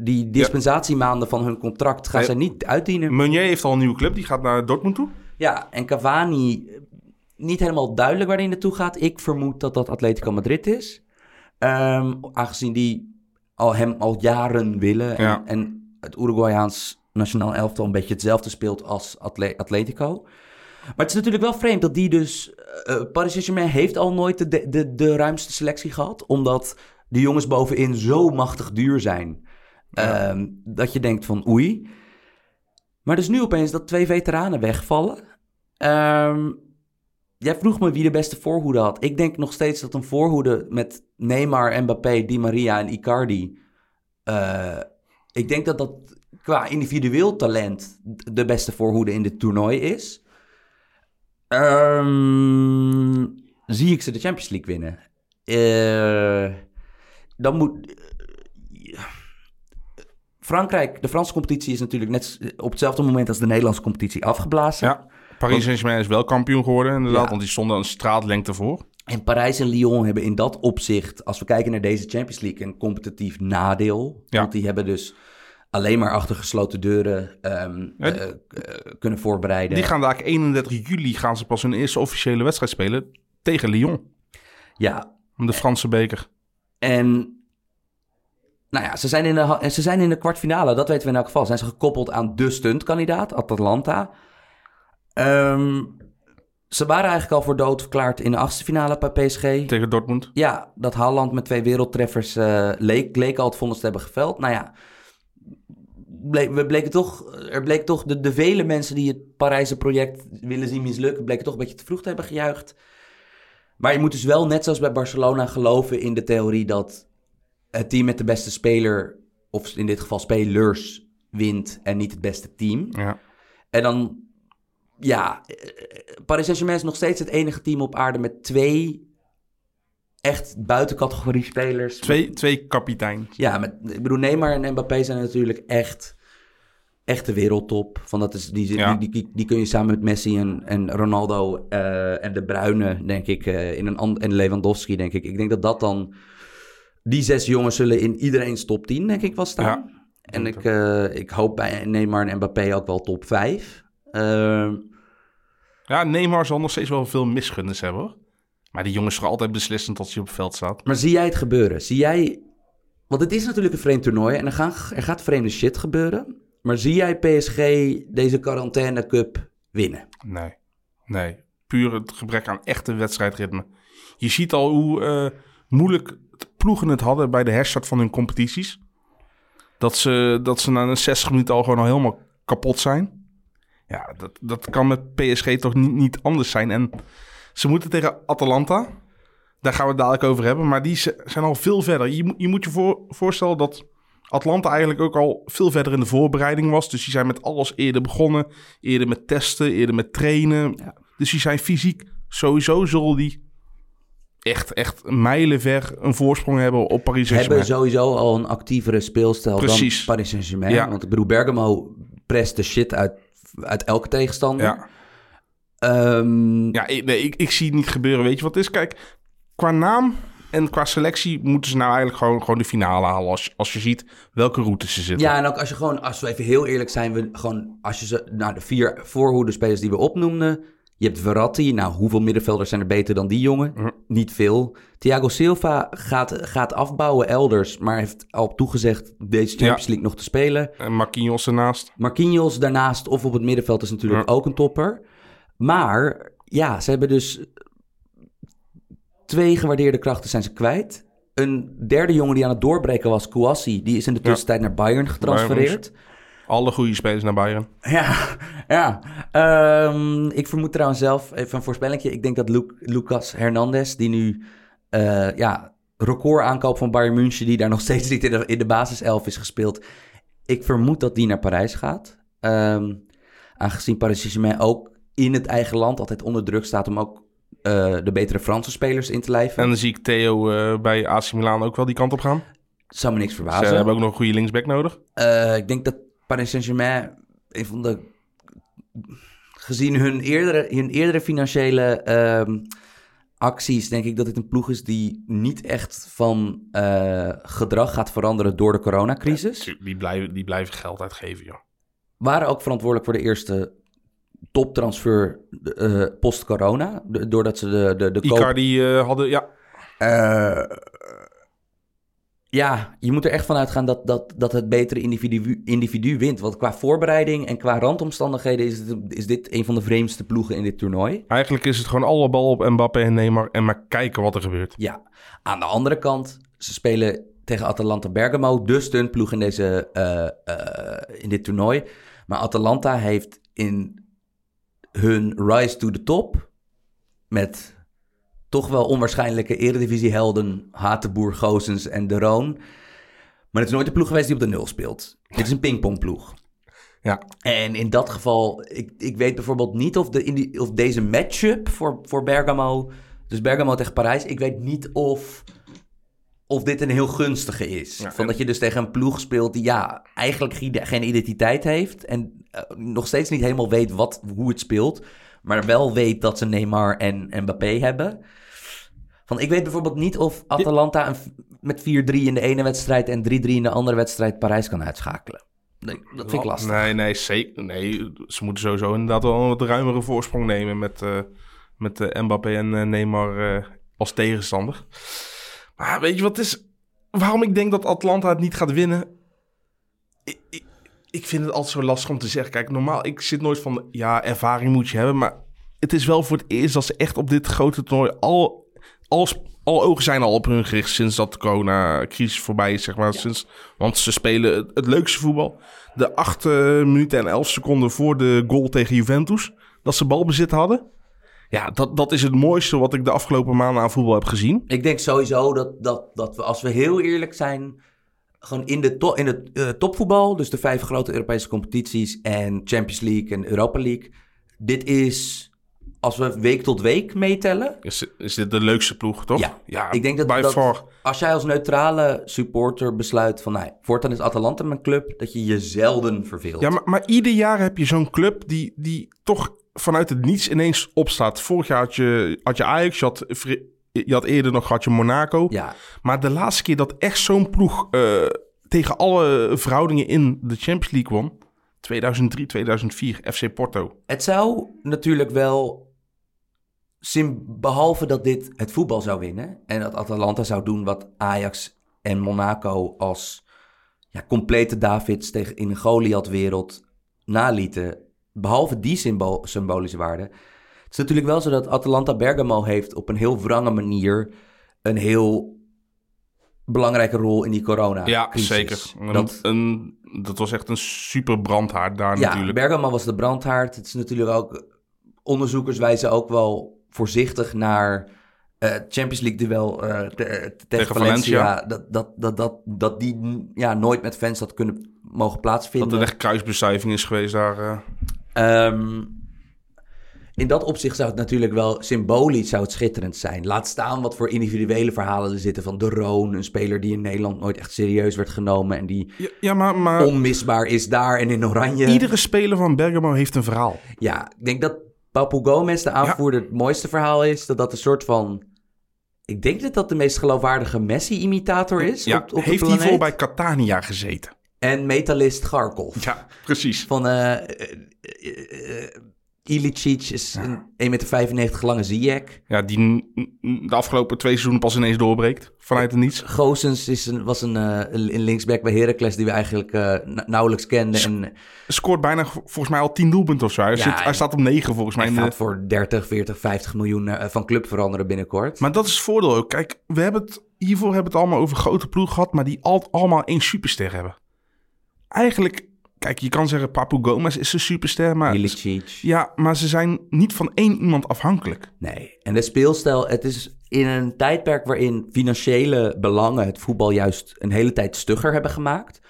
die dispensatiemaanden van hun contract gaan ze niet uitdienen. Meunier heeft al een nieuwe club, die gaat naar Dortmund toe. Ja, en Cavani... Niet helemaal duidelijk waar hij naartoe gaat. Ik vermoed dat dat Atletico Madrid is. Ehm, aangezien die al hem al jaren willen. En, Ja. en het Uruguayaans nationaal elftal een beetje hetzelfde speelt als Atle- Atletico. Maar het is natuurlijk wel vreemd dat die dus... Paris Saint-Germain heeft al nooit de, de, de ruimste selectie gehad. Omdat de jongens bovenin zo machtig duur zijn. ehm, dat je denkt van oei. Maar dus nu opeens dat twee veteranen wegvallen. Ehm, jij vroeg me wie de beste voorhoede had. Ik denk nog steeds dat een voorhoede met Neymar, Mbappé, Di Maria en Icardi... eh, ik denk dat dat qua individueel talent de beste voorhoede in dit toernooi is. Ehm, zie ik ze de Champions League winnen? Eh, dan moet... Frankrijk, de Franse competitie is natuurlijk net op hetzelfde moment als de Nederlandse competitie afgeblazen. Ja. Paris Saint-Germain is wel kampioen geworden, inderdaad. Ja. Want die stonden een straatlengte voor. En Parijs en Lyon hebben in dat opzicht, als we kijken naar deze Champions League, een competitief nadeel. Ja. Want die hebben dus alleen maar achter gesloten deuren ehm, Ja, eh, eh, kunnen voorbereiden. Die gaan daar 31 juli gaan ze pas hun eerste officiële wedstrijd spelen tegen Lyon. Ja, Om de Franse beker. En nou ja, ze zijn, in de, ze zijn in de kwartfinale, dat weten we in elk geval. Zijn ze gekoppeld aan de stuntkandidaat, Atalanta. Ehm, ze waren eigenlijk al voor dood verklaard in de achtste finale bij PSG. Tegen Dortmund. Ja, dat Haaland met twee wereldtreffers eh, leek, leek al het vonnis te hebben geveld. Nou ja, bleek, we bleken toch, er bleek toch de, de vele mensen die het Parijse project willen zien mislukken, bleken toch een beetje te vroeg te hebben gejuicht. Maar je moet dus wel, net zoals bij Barcelona, geloven in de theorie dat het team met de beste speler, of in dit geval spelers, wint en niet het beste team. Ja. En dan, ja, Paris Saint-Germain is nog steeds het enige team op aarde met twee echt buitencategorie spelers. Twee, twee kapitein. Ja, met, ik bedoel, Neymar en Mbappé zijn natuurlijk echt, echt de wereldtop. Van dat is, die, Ja. die, die, die kun je samen met Messi en, en Ronaldo eh, en De Bruyne, denk ik, eh, in een en Lewandowski, denk ik. Ik denk dat dat dan, die zes jongens zullen in iedereen's top 10, denk ik, wel staan. Ja. En ik, eh, ik hoop bij Neymar en Mbappé ook wel top 5. Ehm, Ja, Neymar zal nog steeds wel veel misgunnis hebben hoor. Maar die jongen is toch altijd beslissend als hij op het veld staat. Maar zie jij het gebeuren? Zie jij... Want het is natuurlijk een vreemd toernooi en er, gaan, er gaat vreemde shit gebeuren. Maar zie jij PSG deze quarantaine cup winnen? Nee. Nee. Puur het gebrek aan echte wedstrijdritme. Je ziet al hoe eh, moeilijk ploegen het hadden bij de herstart van hun competities. Dat ze, dat ze na een 60 minuten al gewoon al helemaal kapot zijn. Ja, dat, dat kan met PSG toch niet, niet anders zijn. En ze moeten tegen Atalanta. daar gaan we het dadelijk over hebben. Maar die zijn al veel verder. Je, je moet je voor, voorstellen dat Atlanta eigenlijk ook al veel verder in de voorbereiding was. Dus die zijn met alles eerder begonnen. Eerder met testen, eerder met trainen. Ja. Dus die zijn fysiek sowieso zullen die echt, echt mijlenver een voorsprong hebben op Paris Hebben Saint-Germain. sowieso al een actievere speelstijl Precies. dan Paris Saint-Germain. Ja. Want ik bedoel, Bergamo prest de shit uit, uit elke tegenstander. Ja, Ehm, ja ik, nee, ik, ik zie het niet gebeuren. Weet je wat het is? Kijk, qua naam en qua selectie moeten ze nou eigenlijk gewoon, gewoon de finale halen. Als, als je ziet welke routes ze zitten. Ja, en ook als je gewoon, als we even heel eerlijk zijn, we gewoon, als je ze, nou, de vier voorhoedenspelers die we opnoemden. Je hebt Verratti, nou, hoeveel middenvelders zijn er beter dan die jongen? Niet veel. Thiago Silva gaat, gaat afbouwen elders, maar heeft al toegezegd deze Champions Ja. League nog te spelen. En Marquinhos ernaast. Marquinhos daarnaast of op het middenveld is natuurlijk ook een topper. Maar ja, ze hebben dus twee gewaardeerde krachten zijn ze kwijt. Een derde jongen die aan het doorbreken was, Kouassi, die is in de Ja. tussentijd naar Bayern getransfereerd. Alle goede spelers naar Bayern. Ja, ja. Ehm, ik vermoed trouwens zelf, even een voorspellingje. Ik denk dat Lu- Lucas Hernandez, die nu eh, ja, record aankoop van Bayern München, die daar nog steeds niet in de, in de basiself is gespeeld. Ik vermoed dat die naar Parijs gaat. Ehm, aangezien Paris Saint-Germain ook in het eigen land altijd onder druk staat om ook eh, de betere Franse spelers in te lijven. En dan zie ik Theo eh, bij AC Milan ook wel die kant op gaan. Zou me niks Ze verbazen. hebben ook nog een goede linksback nodig. Eh, ik denk dat Paris Saint-Germain een van de. Gezien hun eerdere, hun eerdere financiële ehm, acties, denk ik dat dit een ploeg is die niet echt van gedrag gaat veranderen door de coronacrisis. Die blijven, die blijven geld uitgeven, joh. Waren ook verantwoordelijk voor de eerste toptransfer eh, post-corona. Doordat ze de, de, de koop Icardi eh, hadden, ja. Eh, ja, je moet er echt van uitgaan dat, dat, dat het betere individu, individu wint. Want qua voorbereiding en qua randomstandigheden is, het, is dit een van de vreemdste ploegen in dit toernooi. Eigenlijk is het gewoon alle bal op Mbappé en Neymar en maar kijken wat er gebeurt. Ja, aan de andere kant, ze spelen tegen Atalanta Bergamo, de stuntploeg in, deze, in dit toernooi. Maar Atalanta heeft in hun rise to the top met toch wel onwaarschijnlijke eredivisiehelden Hatenboer, Gozens en De Roon. Maar het is nooit een ploeg geweest die op de nul speelt. Dit is een pingpongploeg. Ja, En in dat geval, ik, ik weet bijvoorbeeld niet of, de, in die, of deze matchup voor, voor Bergamo, dus Bergamo tegen Parijs, ik weet niet of, of dit een heel gunstige is. Ja, Van en- dat je dus tegen een ploeg speelt die ja, eigenlijk geen, identiteit heeft en nog steeds niet helemaal weet wat, hoe het speelt, maar wel weet dat ze Neymar en Mbappé hebben. Van, ik weet bijvoorbeeld niet of Atalanta een, met 4-3 in de ene wedstrijd en 3-3 in de andere wedstrijd Parijs kan uitschakelen. Nee, dat vind ik lastig. Nee, nee, zeker. Nee, ze moeten sowieso inderdaad wel een wat ruimere voorsprong nemen met, eh, met eh, Mbappé en eh, Neymar eh, als tegenstander. Maar weet je wat is? Waarom ik denk dat Atlanta het niet gaat winnen? Ik, ik, ik vind het altijd zo lastig om te zeggen. Kijk, normaal, ik zit nooit van, ja, ervaring moet je hebben. Maar het is wel voor het eerst dat ze echt op dit grote toernooi al, al, al ogen zijn al op hun gericht sinds dat de corona-crisis voorbij is, zeg maar. Sinds, want ze spelen het, het leukste voetbal. De 8 minuten en 11 seconden voor de goal tegen Juventus, dat ze balbezit hadden. Ja, dat, dat is het mooiste wat ik de afgelopen maanden aan voetbal heb gezien. Ik denk sowieso dat, dat, dat we, als we heel eerlijk zijn, gewoon in de, to, in het eh, topvoetbal, dus de vijf grote Europese competities en Champions League en Europa League, dit is, als we week tot week meetellen, Is, is dit de leukste ploeg, toch? Ja, ik denk dat, als jij als neutrale supporter besluit van, nou, voortaan is Atalanta mijn club, dat je je zelden verveelt. Ja, maar, maar ieder jaar heb je zo'n club die, die toch vanuit het niets ineens opstaat. Vorig jaar had je, had je Ajax, je had, je had eerder nog had je Monaco. ja, Maar de laatste keer dat echt zo'n ploeg eh, tegen alle verhoudingen in de Champions League won... 2003, 2004, FC Porto. Het zou natuurlijk wel, behalve dat dit het voetbal zou winnen en dat Atalanta zou doen wat Ajax en Monaco als ja, complete Davids tegen in een Goliath-wereld nalieten, behalve die symbolische waarde. Het is natuurlijk wel zo dat Atalanta Bergamo heeft op een heel wrange manier een heel belangrijke rol in die corona Ja, zeker. Dat, een, dat was echt een super brandhaard daar ja, natuurlijk. Bergamo was de brandhaard. Het is natuurlijk ook... Onderzoekers wijzen ook wel voorzichtig naar eh, Champions League duel eh, te- tegen, Tegen Valencia, Valencia. Dat, dat, dat, dat, dat die ja, nooit met fans had kunnen mogen plaatsvinden. Dat er echt kruisbestuiving is geweest daar. eh. Ehm, in dat opzicht zou het natuurlijk wel symbolisch zou het schitterend zijn. Laat staan wat voor individuele verhalen er zitten van De Roon, een speler die in Nederland nooit echt serieus werd genomen en die Ja, ja, maar, maar onmisbaar is daar en in Oranje. iedere speler van Bergamo heeft een verhaal. Ja, ik denk dat Papu Gomez, de aanvoerder, het mooiste verhaal is. Dat dat een soort van... Ik denk dat dat de meest geloofwaardige Messi-imitator is Ja, op, op de heeft planeet. hiervoor bij Catania gezeten. En metalist Garkov. Ja, precies. Van eh, eh, eh, Ilicic is een 1,95 meter lange Ziyech. Ja, die de afgelopen twee seizoenen pas ineens doorbreekt. Vanuit het niets. Goossens is een, was een, eh, een linksback bij Heracles die we eigenlijk eh, na- nauwelijks kenden. En Scoort bijna volgens mij al 10 doelpunten of zo. Hij, Ja, zit, hij en- staat op 9 volgens mij. hij de- gaat voor 30, 40, 50 miljoen eh, van club veranderen binnenkort. Maar dat is het voordeel ook. Kijk, we hebben het, hiervoor hebben we het allemaal over grote ploeg gehad, maar die al, allemaal één superster hebben. Eigenlijk, kijk, je kan zeggen Papu Gomez is een superster, maar... Ilicic. Ja, maar ze zijn niet van één iemand afhankelijk. Nee, en de speelstijl, het is in een tijdperk waarin financiële belangen het voetbal juist een hele tijd stugger hebben gemaakt.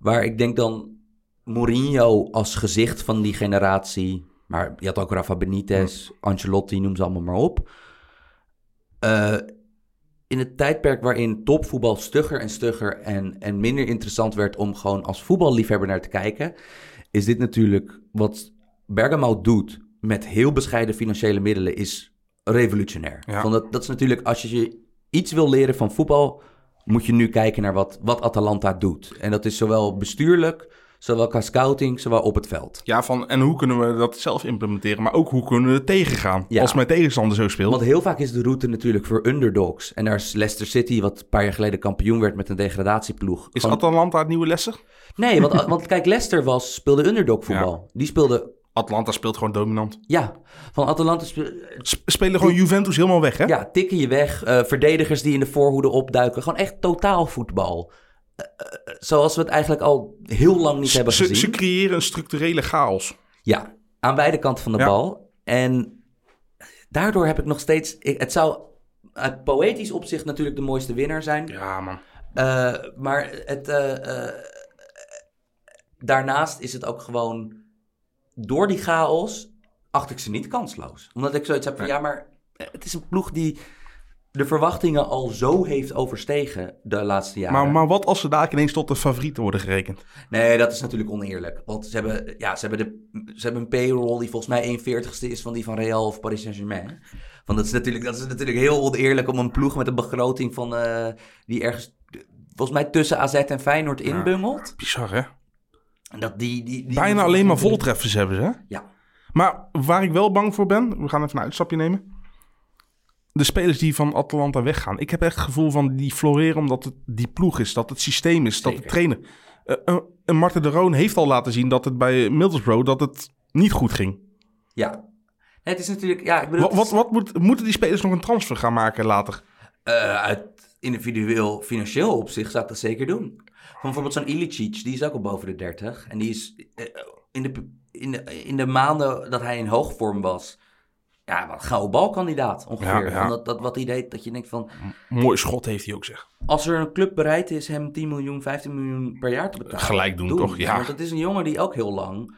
Waar ik denk dan Mourinho als gezicht van die generatie, maar je had ook Rafa Benitez, Ancelotti, noem ze allemaal maar op. Eh, in het tijdperk waarin topvoetbal stugger en stugger en, en minder interessant werd om gewoon als voetballiefhebber naar te kijken, is dit natuurlijk wat Bergamo doet met heel bescheiden financiële middelen is revolutionair. Ja. Want dat, dat is natuurlijk, als je iets wil leren van voetbal, moet je nu kijken naar wat, wat Atalanta doet. En dat is zowel bestuurlijk, zowel qua scouting, zowel op het veld. Ja, van en hoe kunnen we dat zelf implementeren, maar ook hoe kunnen we het tegengaan Ja. als mijn tegenstander zo speelt. Want heel vaak is de route natuurlijk voor underdogs. En daar is Leicester City, wat een paar jaar geleden kampioen werd met een degradatieploeg. is Atalanta het nieuwe Leicester? Nee, want, want kijk, Leicester was, speelde underdog voetbal. Die speelde, Atlanta speelt gewoon dominant. ja, van Atalanta spelen gewoon Juventus helemaal weg, hè? Ja, tikken je weg. eh, verdedigers die in de voorhoede opduiken. Gewoon echt totaal voetbal. Zoals we het eigenlijk al heel lang niet hebben gezien. ze creëren een structurele chaos. Ja, aan beide kanten van de Ja. bal. En daardoor heb ik nog steeds... Ik, het zou uit poëtisch opzicht natuurlijk de mooiste winnaar zijn. Ja, man. Eh, maar het, eh, eh, daarnaast is het ook gewoon... Door die chaos acht ik ze niet kansloos. Omdat ik zoiets heb van... Ja, maar het is een ploeg die de verwachtingen al zo heeft overstegen de laatste jaren. Maar, maar wat als ze daar ineens tot de favorieten worden gerekend? Nee, dat is natuurlijk oneerlijk. Want ze hebben, ja, ze hebben, de, ze hebben een payroll die volgens mij 1,40ste is van die van Real of Paris Saint-Germain. Want dat is, natuurlijk, dat is natuurlijk heel oneerlijk om een ploeg met een begroting van eh, die ergens volgens mij tussen AZ en Feyenoord inbungelt. Bizar, hè? Dat die, die, die, Bijna alleen maar voltreffers hebben ze, hè? Ja, Maar waar ik wel bang voor ben, we gaan even een uitstapje nemen. De spelers die van Atalanta weggaan. Ik heb echt het gevoel van die floreren omdat het die ploeg is, dat het systeem is, dat het Zeker. trainen. Eh, eh, en Marten de Roon heeft al laten zien dat het bij Middlesbrough dat het niet goed ging. ja. Nee, het is natuurlijk, ja, ik bedoel, Wat, wat, wat moet, moeten die spelers nog een transfer gaan maken later? Eh, uit individueel financieel opzicht zou ik dat zeker doen. Van bijvoorbeeld zo'n Ilicic, die is ook al boven de 30. En die is eh, in, de, in, de, in de maanden dat hij in hoogvorm was, ja, wat gouden balkandidaat ongeveer. Ja, Dat, dat, wat hij deed, dat je denkt van, Mooi schot heeft hij ook, zeg. als er een club bereid is hem 10 miljoen, 15 miljoen per jaar te betalen. Gelijk doen, toch? Ja. Want het is een jongen die ook heel lang,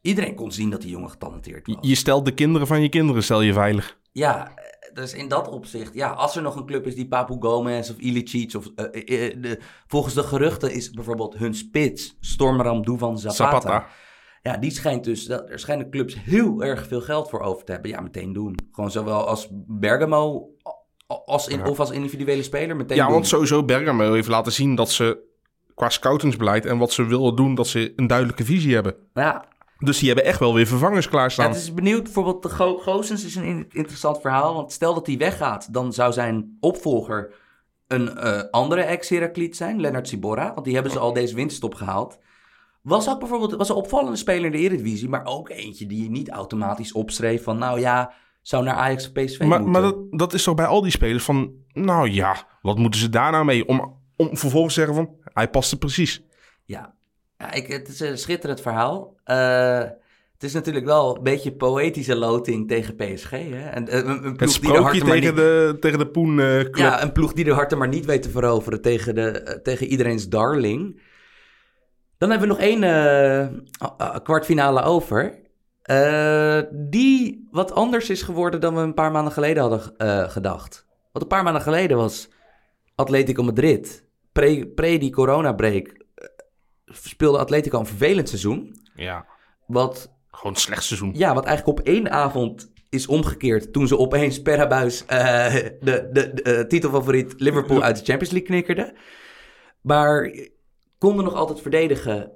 iedereen kon zien dat die jongen getalenteerd was. Je stelt de kinderen van je kinderen, stel je veilig. Ja, eh, dus in dat opzicht, ja, als er nog een club is die Papu Gomez of Ilicic of eh, eh, eh, de, volgens de geruchten is bijvoorbeeld hun spits Stormram Duvan Zapata. Zapata. Ja, die schijnt dus, dat- er schijnen clubs heel erg veel geld voor over te hebben. Ja, meteen doen. Gewoon zowel als Bergamo als in, of als individuele speler meteen Ja, doen. want sowieso Bergamo heeft laten zien dat ze qua scoutingsbeleid en wat ze willen doen, dat ze een duidelijke visie hebben. Ja, Dus die hebben echt wel weer vervangers Ja, klaarstaan. het is benieuwd, bijvoorbeeld de Go Goossens is een in- interessant verhaal. Want stel dat hij weggaat, dan zou zijn opvolger een eh, andere ex-Herakliet zijn, Lennart Sibora. Want die hebben ze al deze winterstop gehaald. Was ook bijvoorbeeld was een opvallende speler in de Eredivisie, maar ook eentje die je niet automatisch opschreef van, nou ja, zou naar Ajax of PSV Maar, moeten. maar dat, dat is toch bij al die spelers van, nou ja, wat moeten ze daar nou mee? Om, om vervolgens te zeggen van, hij past er precies. Ja, ja ik, het is een schitterend verhaal. Eh, Het is natuurlijk wel een beetje poëtische loting tegen PSG. Hè? En, eh, een, ploeg die de harten tegen, niet, de, tegen de Poen eh, ja, een ploeg die de harten maar niet weet te veroveren tegen, de, tegen iedereen's darling. Dan hebben we nog één eh, kwartfinale over. Eh, die wat anders is geworden dan we een paar maanden geleden hadden eh, gedacht. Want een paar maanden geleden was Atletico Madrid, pre, pre die coronabreak, speelde Atletico een vervelend seizoen. Ja, Wat gewoon een slecht seizoen. ja, wat eigenlijk op één avond is omgekeerd toen ze opeens per abuis de, de, de titelfavoriet Liverpool uit de Champions League knikkerden. Maar konden nog altijd verdedigen.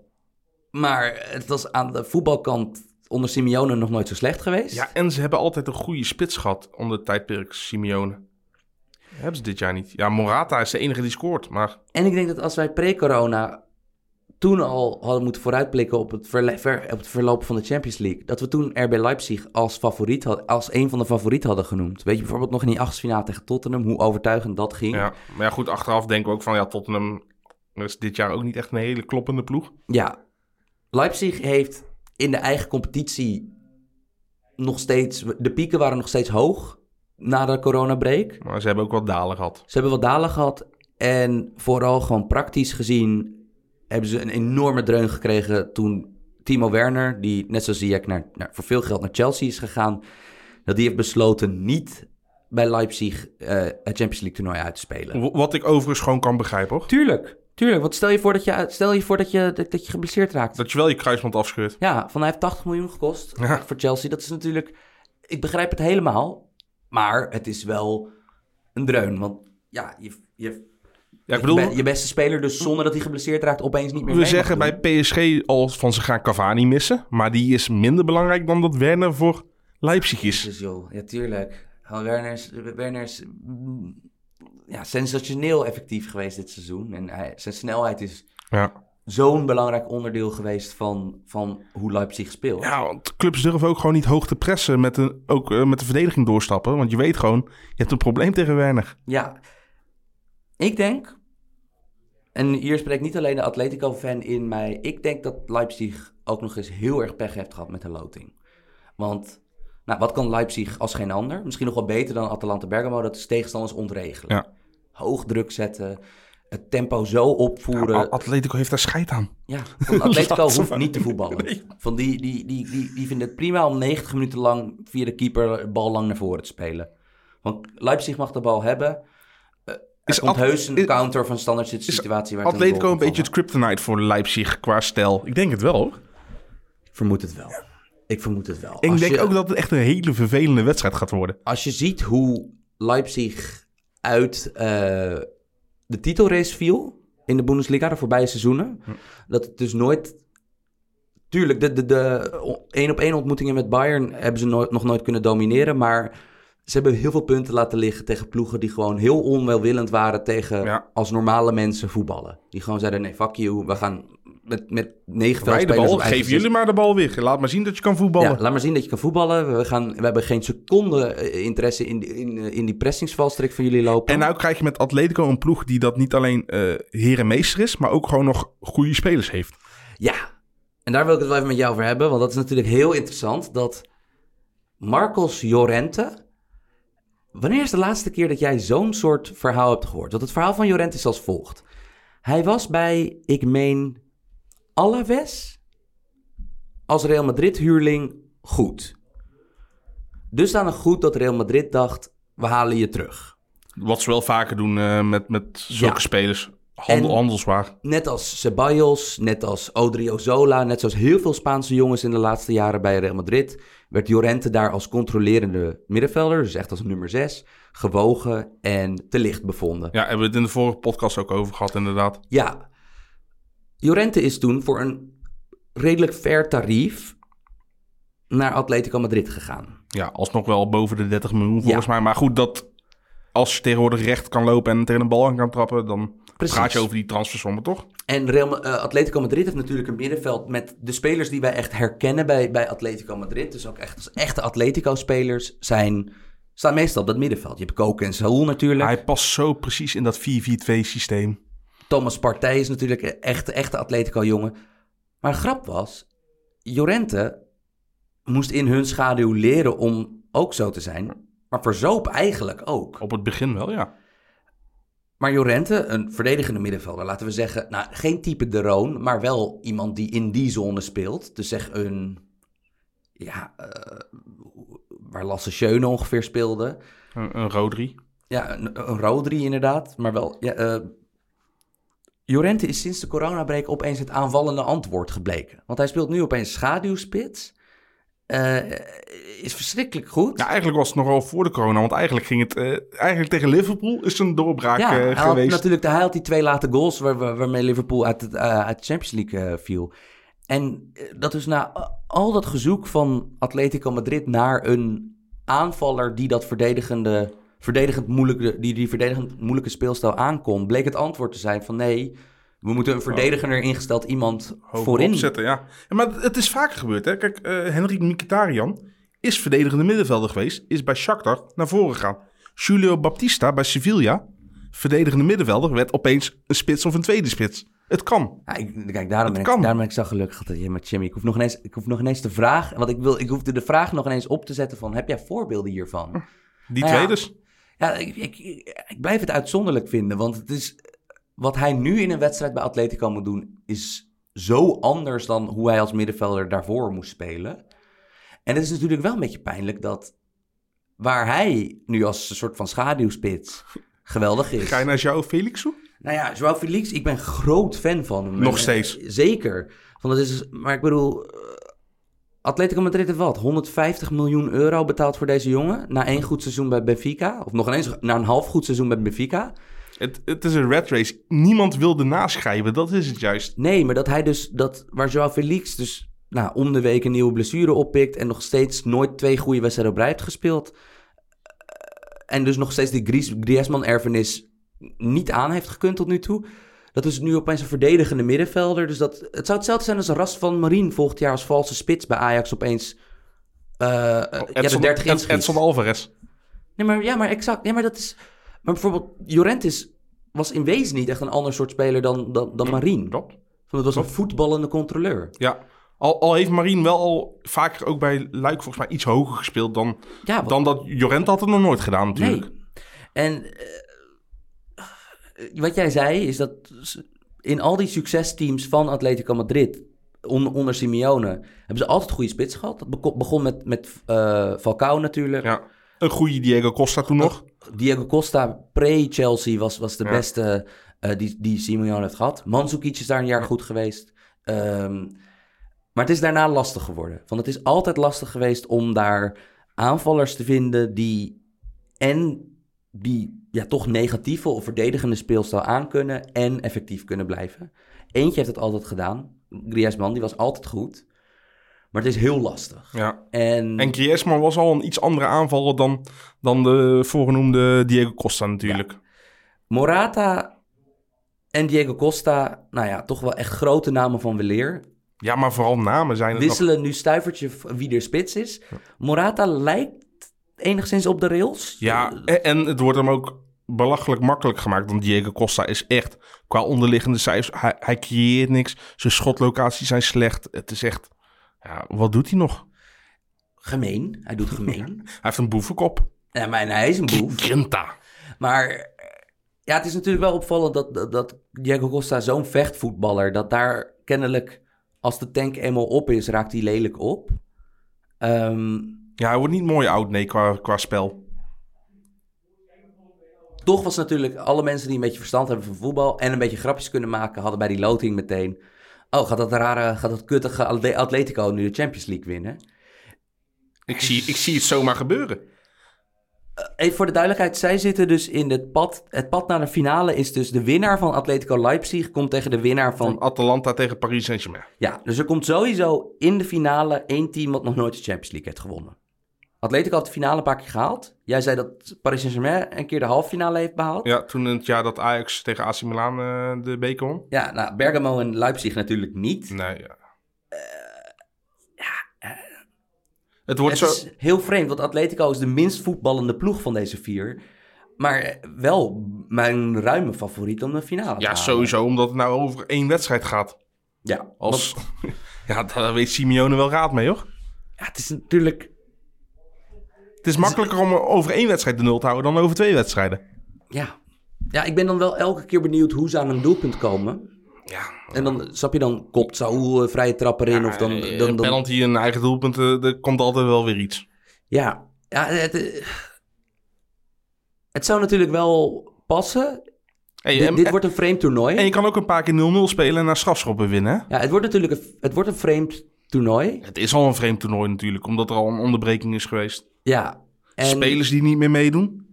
Maar het was aan de voetbalkant onder Simeone nog nooit zo slecht geweest. Ja, en ze hebben altijd een goede spits gehad onder het tijdperk Simeone. Hebben ze dit jaar niet. Ja, Morata is de enige die scoort, maar En ik denk dat als wij pre-corona toen al hadden moeten vooruitblikken op het, ver- op het verloop van de Champions League, dat we toen RB Leipzig als favoriet als een van de favorieten hadden genoemd. Weet je bijvoorbeeld nog in die achtste tegen Tottenham, hoe overtuigend dat ging? ja. Maar ja, goed, achteraf denken we ook van, ja, Tottenham is dit jaar ook niet echt een hele kloppende ploeg. Ja, Leipzig heeft in de eigen competitie nog steeds... De pieken waren nog steeds hoog na de coronabreak. Maar ze hebben ook wat dalen gehad. Ze hebben wat dalen gehad. En vooral gewoon praktisch gezien hebben ze een enorme dreun gekregen toen Timo Werner, die net zoals Ziyech naar, naar, voor veel geld naar Chelsea is gegaan, dat die heeft besloten niet bij Leipzig eh, het Champions League toernooi uit te spelen. Wat ik overigens gewoon kan begrijpen, hoor. Tuurlijk, tuurlijk. Want stel je voor dat je, stel je, voor dat je, dat, dat je geblesseerd raakt. Dat je wel je kruisband afscheurt. Ja, van hij heeft 80 miljoen gekost Ja. voor Chelsea. Dat is natuurlijk... Ik begrijp het helemaal. Maar het is wel een dreun. Want ja, je, je, Ja, ik bedoel, je, je beste speler dus zonder dat hij geblesseerd raakt opeens niet meer we zeggen bij PSG al van ze gaan Cavani missen. Maar die is minder belangrijk dan dat Werner voor Leipzig is. Dus joh, ja tuurlijk. Van Werner is, Werner is mm, ja, sensationeel effectief geweest dit seizoen. En hij, zijn snelheid is Ja. zo'n belangrijk onderdeel geweest van, van hoe Leipzig speelt. ja, want clubs durven ook gewoon niet hoog te pressen. Met, een, ook eh, met de verdediging doorstappen. Want je weet gewoon, je hebt een probleem tegen Werner. Ja, ik denk, en hier spreekt niet alleen de Atletico-fan in mij, ik denk dat Leipzig ook nog eens heel erg pech heeft gehad met de loting. Want, nou, wat kan Leipzig als geen ander? Misschien nog wel beter dan Atalanta Bergamo, dat is tegenstanders ontregelen. Ja. Hoog druk zetten, het tempo zo opvoeren. Atletico heeft daar scheid aan. Ja, Atletico hoeft niet te voetballen. Nee. Van die, die, die, die, die vinden het prima om 90 minuten lang via de keeper bal lang naar voren te spelen. Want Leipzig mag de bal hebben. Eh, Er Is komt heus een is- counter van standaard situatie. Waar Atletico een beetje het kryptonite voor Leipzig qua stijl. Ik denk het wel hoor. Ik vermoed het wel. Ik vermoed het wel. Ik denk je, ook dat het echt een hele vervelende wedstrijd gaat worden. Als je ziet hoe Leipzig uit eh, de titelrace viel in de Bundesliga de voorbije seizoenen. Dat het dus nooit... Tuurlijk, de, de, de één-op-één ontmoetingen met Bayern hebben ze nooit, nog nooit kunnen domineren. Maar ze hebben heel veel punten laten liggen tegen ploegen die gewoon heel onwelwillend waren tegen Ja. als normale mensen voetballen. Die gewoon zeiden, nee, fuck you, we gaan met, met negen Wij de bal, geef jullie maar de bal weer. Laat maar zien dat je kan voetballen. ja, laat maar zien dat je kan voetballen. We, gaan, we hebben geen seconde eh, interesse in, die- in, eh, in die pressingsvalstrik van jullie lopen. En nou krijg je met Atletico een ploeg die dat niet alleen eh heer en meester is, maar ook gewoon nog goede spelers heeft. Ja, en daar wil ik het wel even met jou over hebben. Want dat is natuurlijk heel interessant. Dat Marcos Llorente... Wanneer is de laatste keer dat jij zo'n soort verhaal hebt gehoord? Want het verhaal van Llorente is als volgt. Hij was bij, ik meen, Alaves als Real Madrid huurling goed. Dusdanig goed dat Real Madrid dacht, we halen je terug. Wat ze wel vaker doen eh, met, met zulke Ja. spelers. Handel, En- handelswaar. Net als Ceballos, net als Odriozola, net zoals heel veel Spaanse jongens in de laatste jaren bij Real Madrid, werd Llorente daar als controlerende middenvelder, dus echt als nummer 6, gewogen en te licht bevonden. Ja, hebben we het in de vorige podcast ook over gehad inderdaad. Ja, Llorente is toen voor een redelijk fair tarief naar Atletico Madrid gegaan. Ja, alsnog wel boven de 30 miljoen volgens mij. Maar goed, dat als je tegenwoordig recht kan lopen en tegen een bal aan kan trappen, dan Precies. praat je over die transfersommen toch? En Real, eh, Atletico Madrid heeft natuurlijk een middenveld met de spelers die wij echt herkennen bij, bij Atletico Madrid. Dus ook echt als echte Atletico-spelers zijn, staan meestal op dat middenveld. Je hebt Koken en Saúl natuurlijk. Hij past zo precies in dat 4-4-2 systeem. Thomas Partey is natuurlijk een echte, echte Atletico-jongen. Maar de grap was, Llorente moest in hun schaduw leren om ook zo te zijn. Maar verzoop eigenlijk ook. Op het begin wel, ja. Maar Jorente, een verdedigende middenvelder, laten we zeggen, nou, geen type De Roon, maar wel iemand die in die zone speelt. Dus zeg een, ja, eh, waar Lasse Schöne ongeveer speelde. Een, een Rodri. Ja, een, een Rodri inderdaad, maar wel, ja, eh, Jorente is sinds de coronabreak opeens het aanvallende antwoord gebleken. Want hij speelt nu opeens schaduwspits. Eh, is verschrikkelijk goed. Ja, eigenlijk was het nogal voor de corona. Want eigenlijk ging het... eh, eigenlijk tegen Liverpool is een doorbraak Ja, eh, hij had geweest. natuurlijk hij had die twee late goals waar, waar- waarmee Liverpool uit, het, uit de Champions League viel. En dat is na al dat gezoek van Atletico Madrid naar een aanvaller die dat verdedigende, verdedigend moeilijke, die die verdedigend moeilijke speelstijl aankon, bleek het antwoord te zijn van nee, we moeten een verdedigender ingesteld iemand Hoog voorin. opzetten, ja. Maar het is vaker gebeurd, hè. Kijk, eh Henrik Mkhitaryan is verdedigende middenvelder geweest. Is bij Shakhtar naar voren gegaan. Julio Baptista bij Sevilla, verdedigende middenvelder, werd opeens een spits of een tweede spits. Het kan. Ja, ik, kijk, daarom ben, ik, kan. daarom ben ik zo gelukkig dat je met Jimmy. Ik hoef nog ineens, ik hoef nog ineens de vraag, want ik wil, ik hoefde de vraag nog ineens op te zetten van, heb jij voorbeelden hiervan? Die Nou ja. twee dus. Ja, ik, ik, blijf het uitzonderlijk vinden. Want het is, wat hij nu in een wedstrijd bij Atletico moet doen, is zo anders dan hoe hij als middenvelder daarvoor moest spelen. En het is natuurlijk wel een beetje pijnlijk dat waar hij nu als een soort van schaduwspits geweldig is. Ga je naar João Felix toe? Nou ja, Joao Felix, ik ben groot fan van hem. Nog steeds. Zeker. Want het is, maar ik bedoel, Atletico Madrid heeft wat? 150 miljoen euro betaald voor deze jongen. Na één goed seizoen bij Benfica. Of nog ineens na een half goed seizoen bij Benfica. Het, het is een red race. Niemand wilde naschrijven, dat is het juist. Nee, maar dat hij dus, dat, waar Joao Felix dus nou, om de week een nieuwe blessure oppikt. En nog steeds nooit twee goede wedstrijden op rij heeft gespeeld. Eh, En dus nog steeds die Griezmann-erfenis niet aan heeft gekund tot nu toe. Dat is nu opeens een verdedigende middenvelder. Dus dat, het zou hetzelfde zijn als een ras van Marien volgend jaar als valse spits bij Ajax opeens. uh, ja, de Edson, 30 Ed- inschiet. Edson Alvarez. Nee, maar, ja, maar exact. Nee, maar dat is... Maar bijvoorbeeld, Jorentis was in wezen niet echt een ander soort speler dan, dan, dan Marien. Klopt. Want het was een voetballende controleur. Ja. Al, al heeft Marien wel al vaker ook bij Luik volgens mij iets hoger gespeeld dan, Ja, dan dat Jorent had het nog nooit gedaan natuurlijk. Nee. En eh, wat jij zei is dat in al die succesteams van Atletico Madrid on- onder Simeone hebben ze altijd goede spits gehad. Dat begon met, met eh, Falcao natuurlijk. Ja. Een goede Diego Costa toen nog. Diego Costa pre-Chelsea was, was de Ja. beste eh, die, die Simeone heeft gehad. Mandzukic is daar een jaar goed geweest. Ehm, maar het is daarna lastig geworden. Want het is altijd lastig geweest om daar aanvallers te vinden die en die ja, toch negatieve of verdedigende speelstijl aankunnen en effectief kunnen blijven. Eentje heeft het altijd gedaan. Griezmann, die was altijd goed. Maar het is heel lastig. Ja. En, En Griezmann was al een iets andere aanvaller dan, dan de voorgenoemde Diego Costa natuurlijk. Morata en Diego Costa, nou ja, toch wel echt grote namen van weleer. Ja, maar vooral namen zijn het nog. Wisselen nu stuivertje wie er spits is. Morata lijkt enigszins op de rails. Ja, en, en het wordt hem ook belachelijk makkelijk gemaakt. Want Diego Costa is echt qua onderliggende cijfers. Hij, hij creëert niks. Zijn schotlocaties zijn slecht. Het is echt. Ja, wat doet hij nog? Gemeen. Hij doet gemeen. Hij heeft een boevenkop. ja, maar hij is een boef. Grinta. Maar ja, het is natuurlijk wel opvallend dat, dat, dat Diego Costa zo'n vechtvoetballer... dat daar kennelijk, als de tank eenmaal op is, raakt hij lelijk op. Ehm, Ja, hij wordt niet mooi oud, nee, qua, qua spel. toch was natuurlijk alle mensen die een beetje verstand hebben van voetbal en een beetje grapjes kunnen maken, hadden bij die loting meteen. Oh, gaat dat rare, gaat dat kuttige Atle- Atletico nu de Champions League winnen? Ik zie, ik zie het zomaar gebeuren. Even voor de duidelijkheid, zij zitten dus in het pad. Het pad naar de finale is dus de winnaar van Atletico Leipzig komt tegen de winnaar van. Van Atalanta tegen Paris Saint-Germain. Ja, dus er komt sowieso in de finale één team wat nog nooit de Champions League heeft gewonnen. Atletico had de finale een paar keer gehaald. Jij zei dat Paris Saint-Germain een keer de halve finale heeft behaald. Ja, toen in het jaar dat Ajax tegen AC Milan eh, de beker won. Ja, nou, Bergamo en Leipzig natuurlijk niet. Nee, ja. het wordt Het zo... is heel vreemd, want Atletico is de minst voetballende ploeg van deze vier. Maar wel mijn ruime favoriet om de finale te Ja, halen. sowieso, omdat het nou over één wedstrijd gaat. Ja, Als... ja, daar weet Simeone wel raad mee, hoor. Ja, het is natuurlijk... Het is makkelijker om over één wedstrijd de nul te houden dan over twee wedstrijden. Ja. ja, ik ben dan wel elke keer benieuwd hoe ze aan een doelpunt komen. Ja, En dan, snap je, dan kopt Saúl een vrije trap erin. of dan, eh, dan, een dan, penalty en eigen doelpunt, eh, er komt altijd wel weer iets. Ja, ja het, eh, het zou natuurlijk wel passen. Hey, dit en, dit wordt een vreemd toernooi. en je kan ook een paar keer 0-0 spelen en naar strafschoppen winnen. Ja, het wordt natuurlijk een, het wordt een vreemd toernooi. Het is al een vreemd toernooi natuurlijk, omdat er al een onderbreking is geweest. Ja. En Spelers die niet meer meedoen.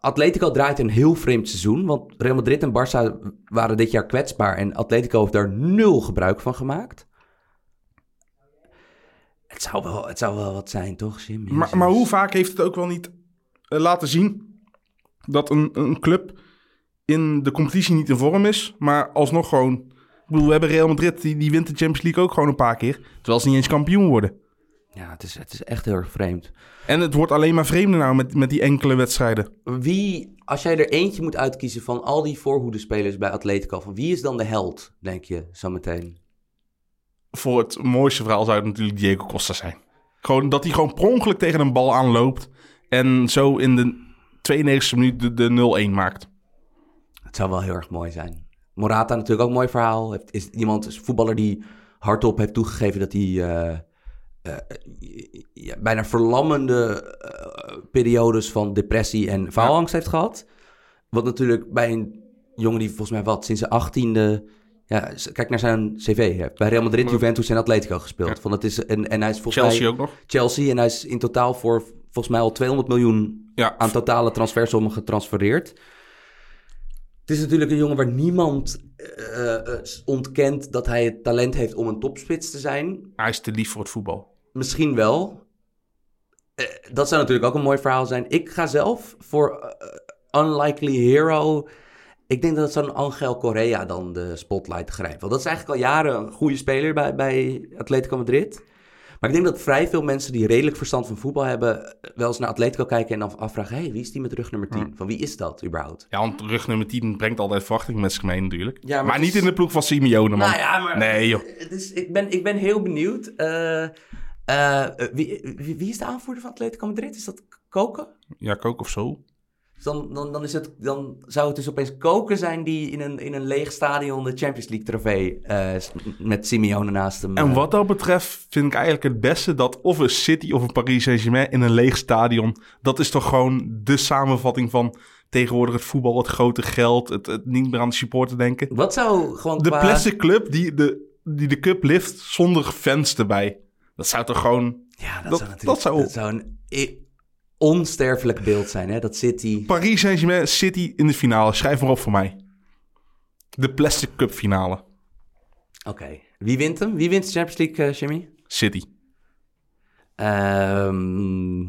Atletico draait een heel vreemd seizoen. Want Real Madrid en Barça waren dit jaar kwetsbaar. En Atletico heeft daar nul gebruik van gemaakt. Het zou wel, het zou wel wat zijn, toch, Jim? Maar, maar hoe vaak heeft het ook wel niet eh, laten zien dat een, een club in de competitie niet in vorm is, maar alsnog gewoon... Ik bedoel, we hebben Real Madrid, die, die wint de Champions League ook gewoon een paar keer. Terwijl ze niet eens kampioen worden. Ja, het is, het is echt heel erg vreemd. En het wordt alleen maar vreemder nou met, met die enkele wedstrijden. Wie, als jij er eentje moet uitkiezen van al die voorhoedespelers bij Atletico, van wie is dan de held, denk je, zometeen? Voor het mooiste verhaal zou het natuurlijk Diego Costa zijn. Gewoon dat hij gewoon per ongeluk tegen een bal aanloopt en zo in de 92e minuut de, de 0-1 maakt. Het zou wel heel erg mooi zijn. Morata natuurlijk ook een mooi verhaal. Heeft, is iemand, is voetballer die hardop heeft toegegeven dat hij eh, eh, ja, bijna verlammende eh, periodes van depressie en faalangst heeft gehad. Wat natuurlijk bij een jongen die volgens mij wat sinds zijn achttiende... Ja, kijk naar zijn cv. Heeft bij Real Madrid, Juventus en Atletico gespeeld. Van, het is, en, en hij is volgens Chelsea mij... ook nog. Chelsea. En hij is in totaal voor volgens mij al 200 miljoen Ja, aan totale transfersommen getransfereerd. Het is natuurlijk een jongen waar niemand eh, eh, ontkent dat hij het talent heeft om een topspits te zijn. hij is te lief voor het voetbal. Misschien wel. Eh, dat zou natuurlijk ook een mooi verhaal zijn. Ik ga zelf voor Unlikely Hero. Ik denk dat zo'n Angel Correa dan de spotlight grijpt. Want dat is eigenlijk al jaren een goede speler bij, bij Atletico Madrid. Maar ik denk dat vrij veel mensen die redelijk verstand van voetbal hebben... wel eens naar Atletico kijken en dan afvragen... hé, hey, wie is die met rug nummer 10? Van wie is dat überhaupt? Ja, want rug nummer 10 brengt altijd verwachting met zich mee natuurlijk. Ja, maar maar niet in de ploeg van Simeone, man. Nou ja, maar... Nee, joh. Het is, ik, ben, ik ben heel benieuwd. Eh, eh, wie, wie, wie is de aanvoerder van Atletico Madrid? Is dat Koken? Ja, kook of zo. Dus Dan, dan, dan, is het, dan zou het dus opeens Koken zijn die in een, in een leeg stadion de Champions League trofee eh, met Simeone naast hem. En eh, wat dat betreft vind ik eigenlijk het beste dat of een City of een Paris Saint-Germain in een leeg stadion. Dat is toch gewoon de samenvatting van tegenwoordig het voetbal, het grote geld, het, het niet meer aan de supporter denken. Wat zou gewoon De qua... plastic club die de, die de cup lift zonder fans erbij. Dat zou toch gewoon Ja, dat, dat- zou natuurlijk dat zou- dat zou een i- onsterfelijk beeld zijn, hè? Dat City... Paris Saint-Germain City in de finale. Schrijf maar op voor mij. De plastic cup finale. Oké. Wie wint hem? Wie wint de Champions League, eh, Jimmy? City. Ehm,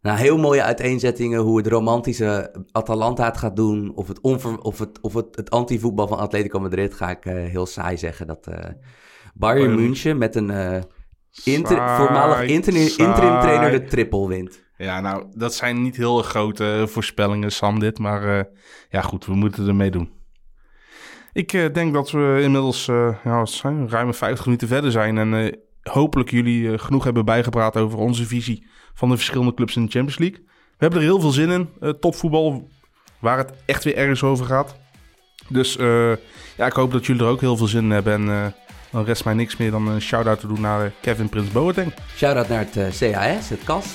nou, heel mooie uiteenzettingen hoe het romantische Atalanta het gaat doen. Of het, onver, of het, of het, het anti-voetbal van Atletico Madrid ga ik eh, heel saai zeggen. Dat eh Bayern München met een inter, Saai, voormalig interim, interim trainer de triple wint. Ja, nou, dat zijn niet heel grote voorspellingen, Sam, dit. Maar eh, ja, goed, we moeten ermee doen. Ik eh, denk dat we inmiddels eh, ja, zijn, ruim 50 minuten verder zijn. En hopelijk jullie genoeg hebben bijgepraat over onze visie van de verschillende clubs in de Champions League. We hebben er heel veel zin in. topvoetbal, waar het echt weer ergens over gaat. Dus ja, ik hoop dat jullie er ook heel veel zin in hebben. En dan rest mij niks meer dan een shout-out te doen naar Kevin Prins Boateng. Shout-out naar het CAS, het KAS.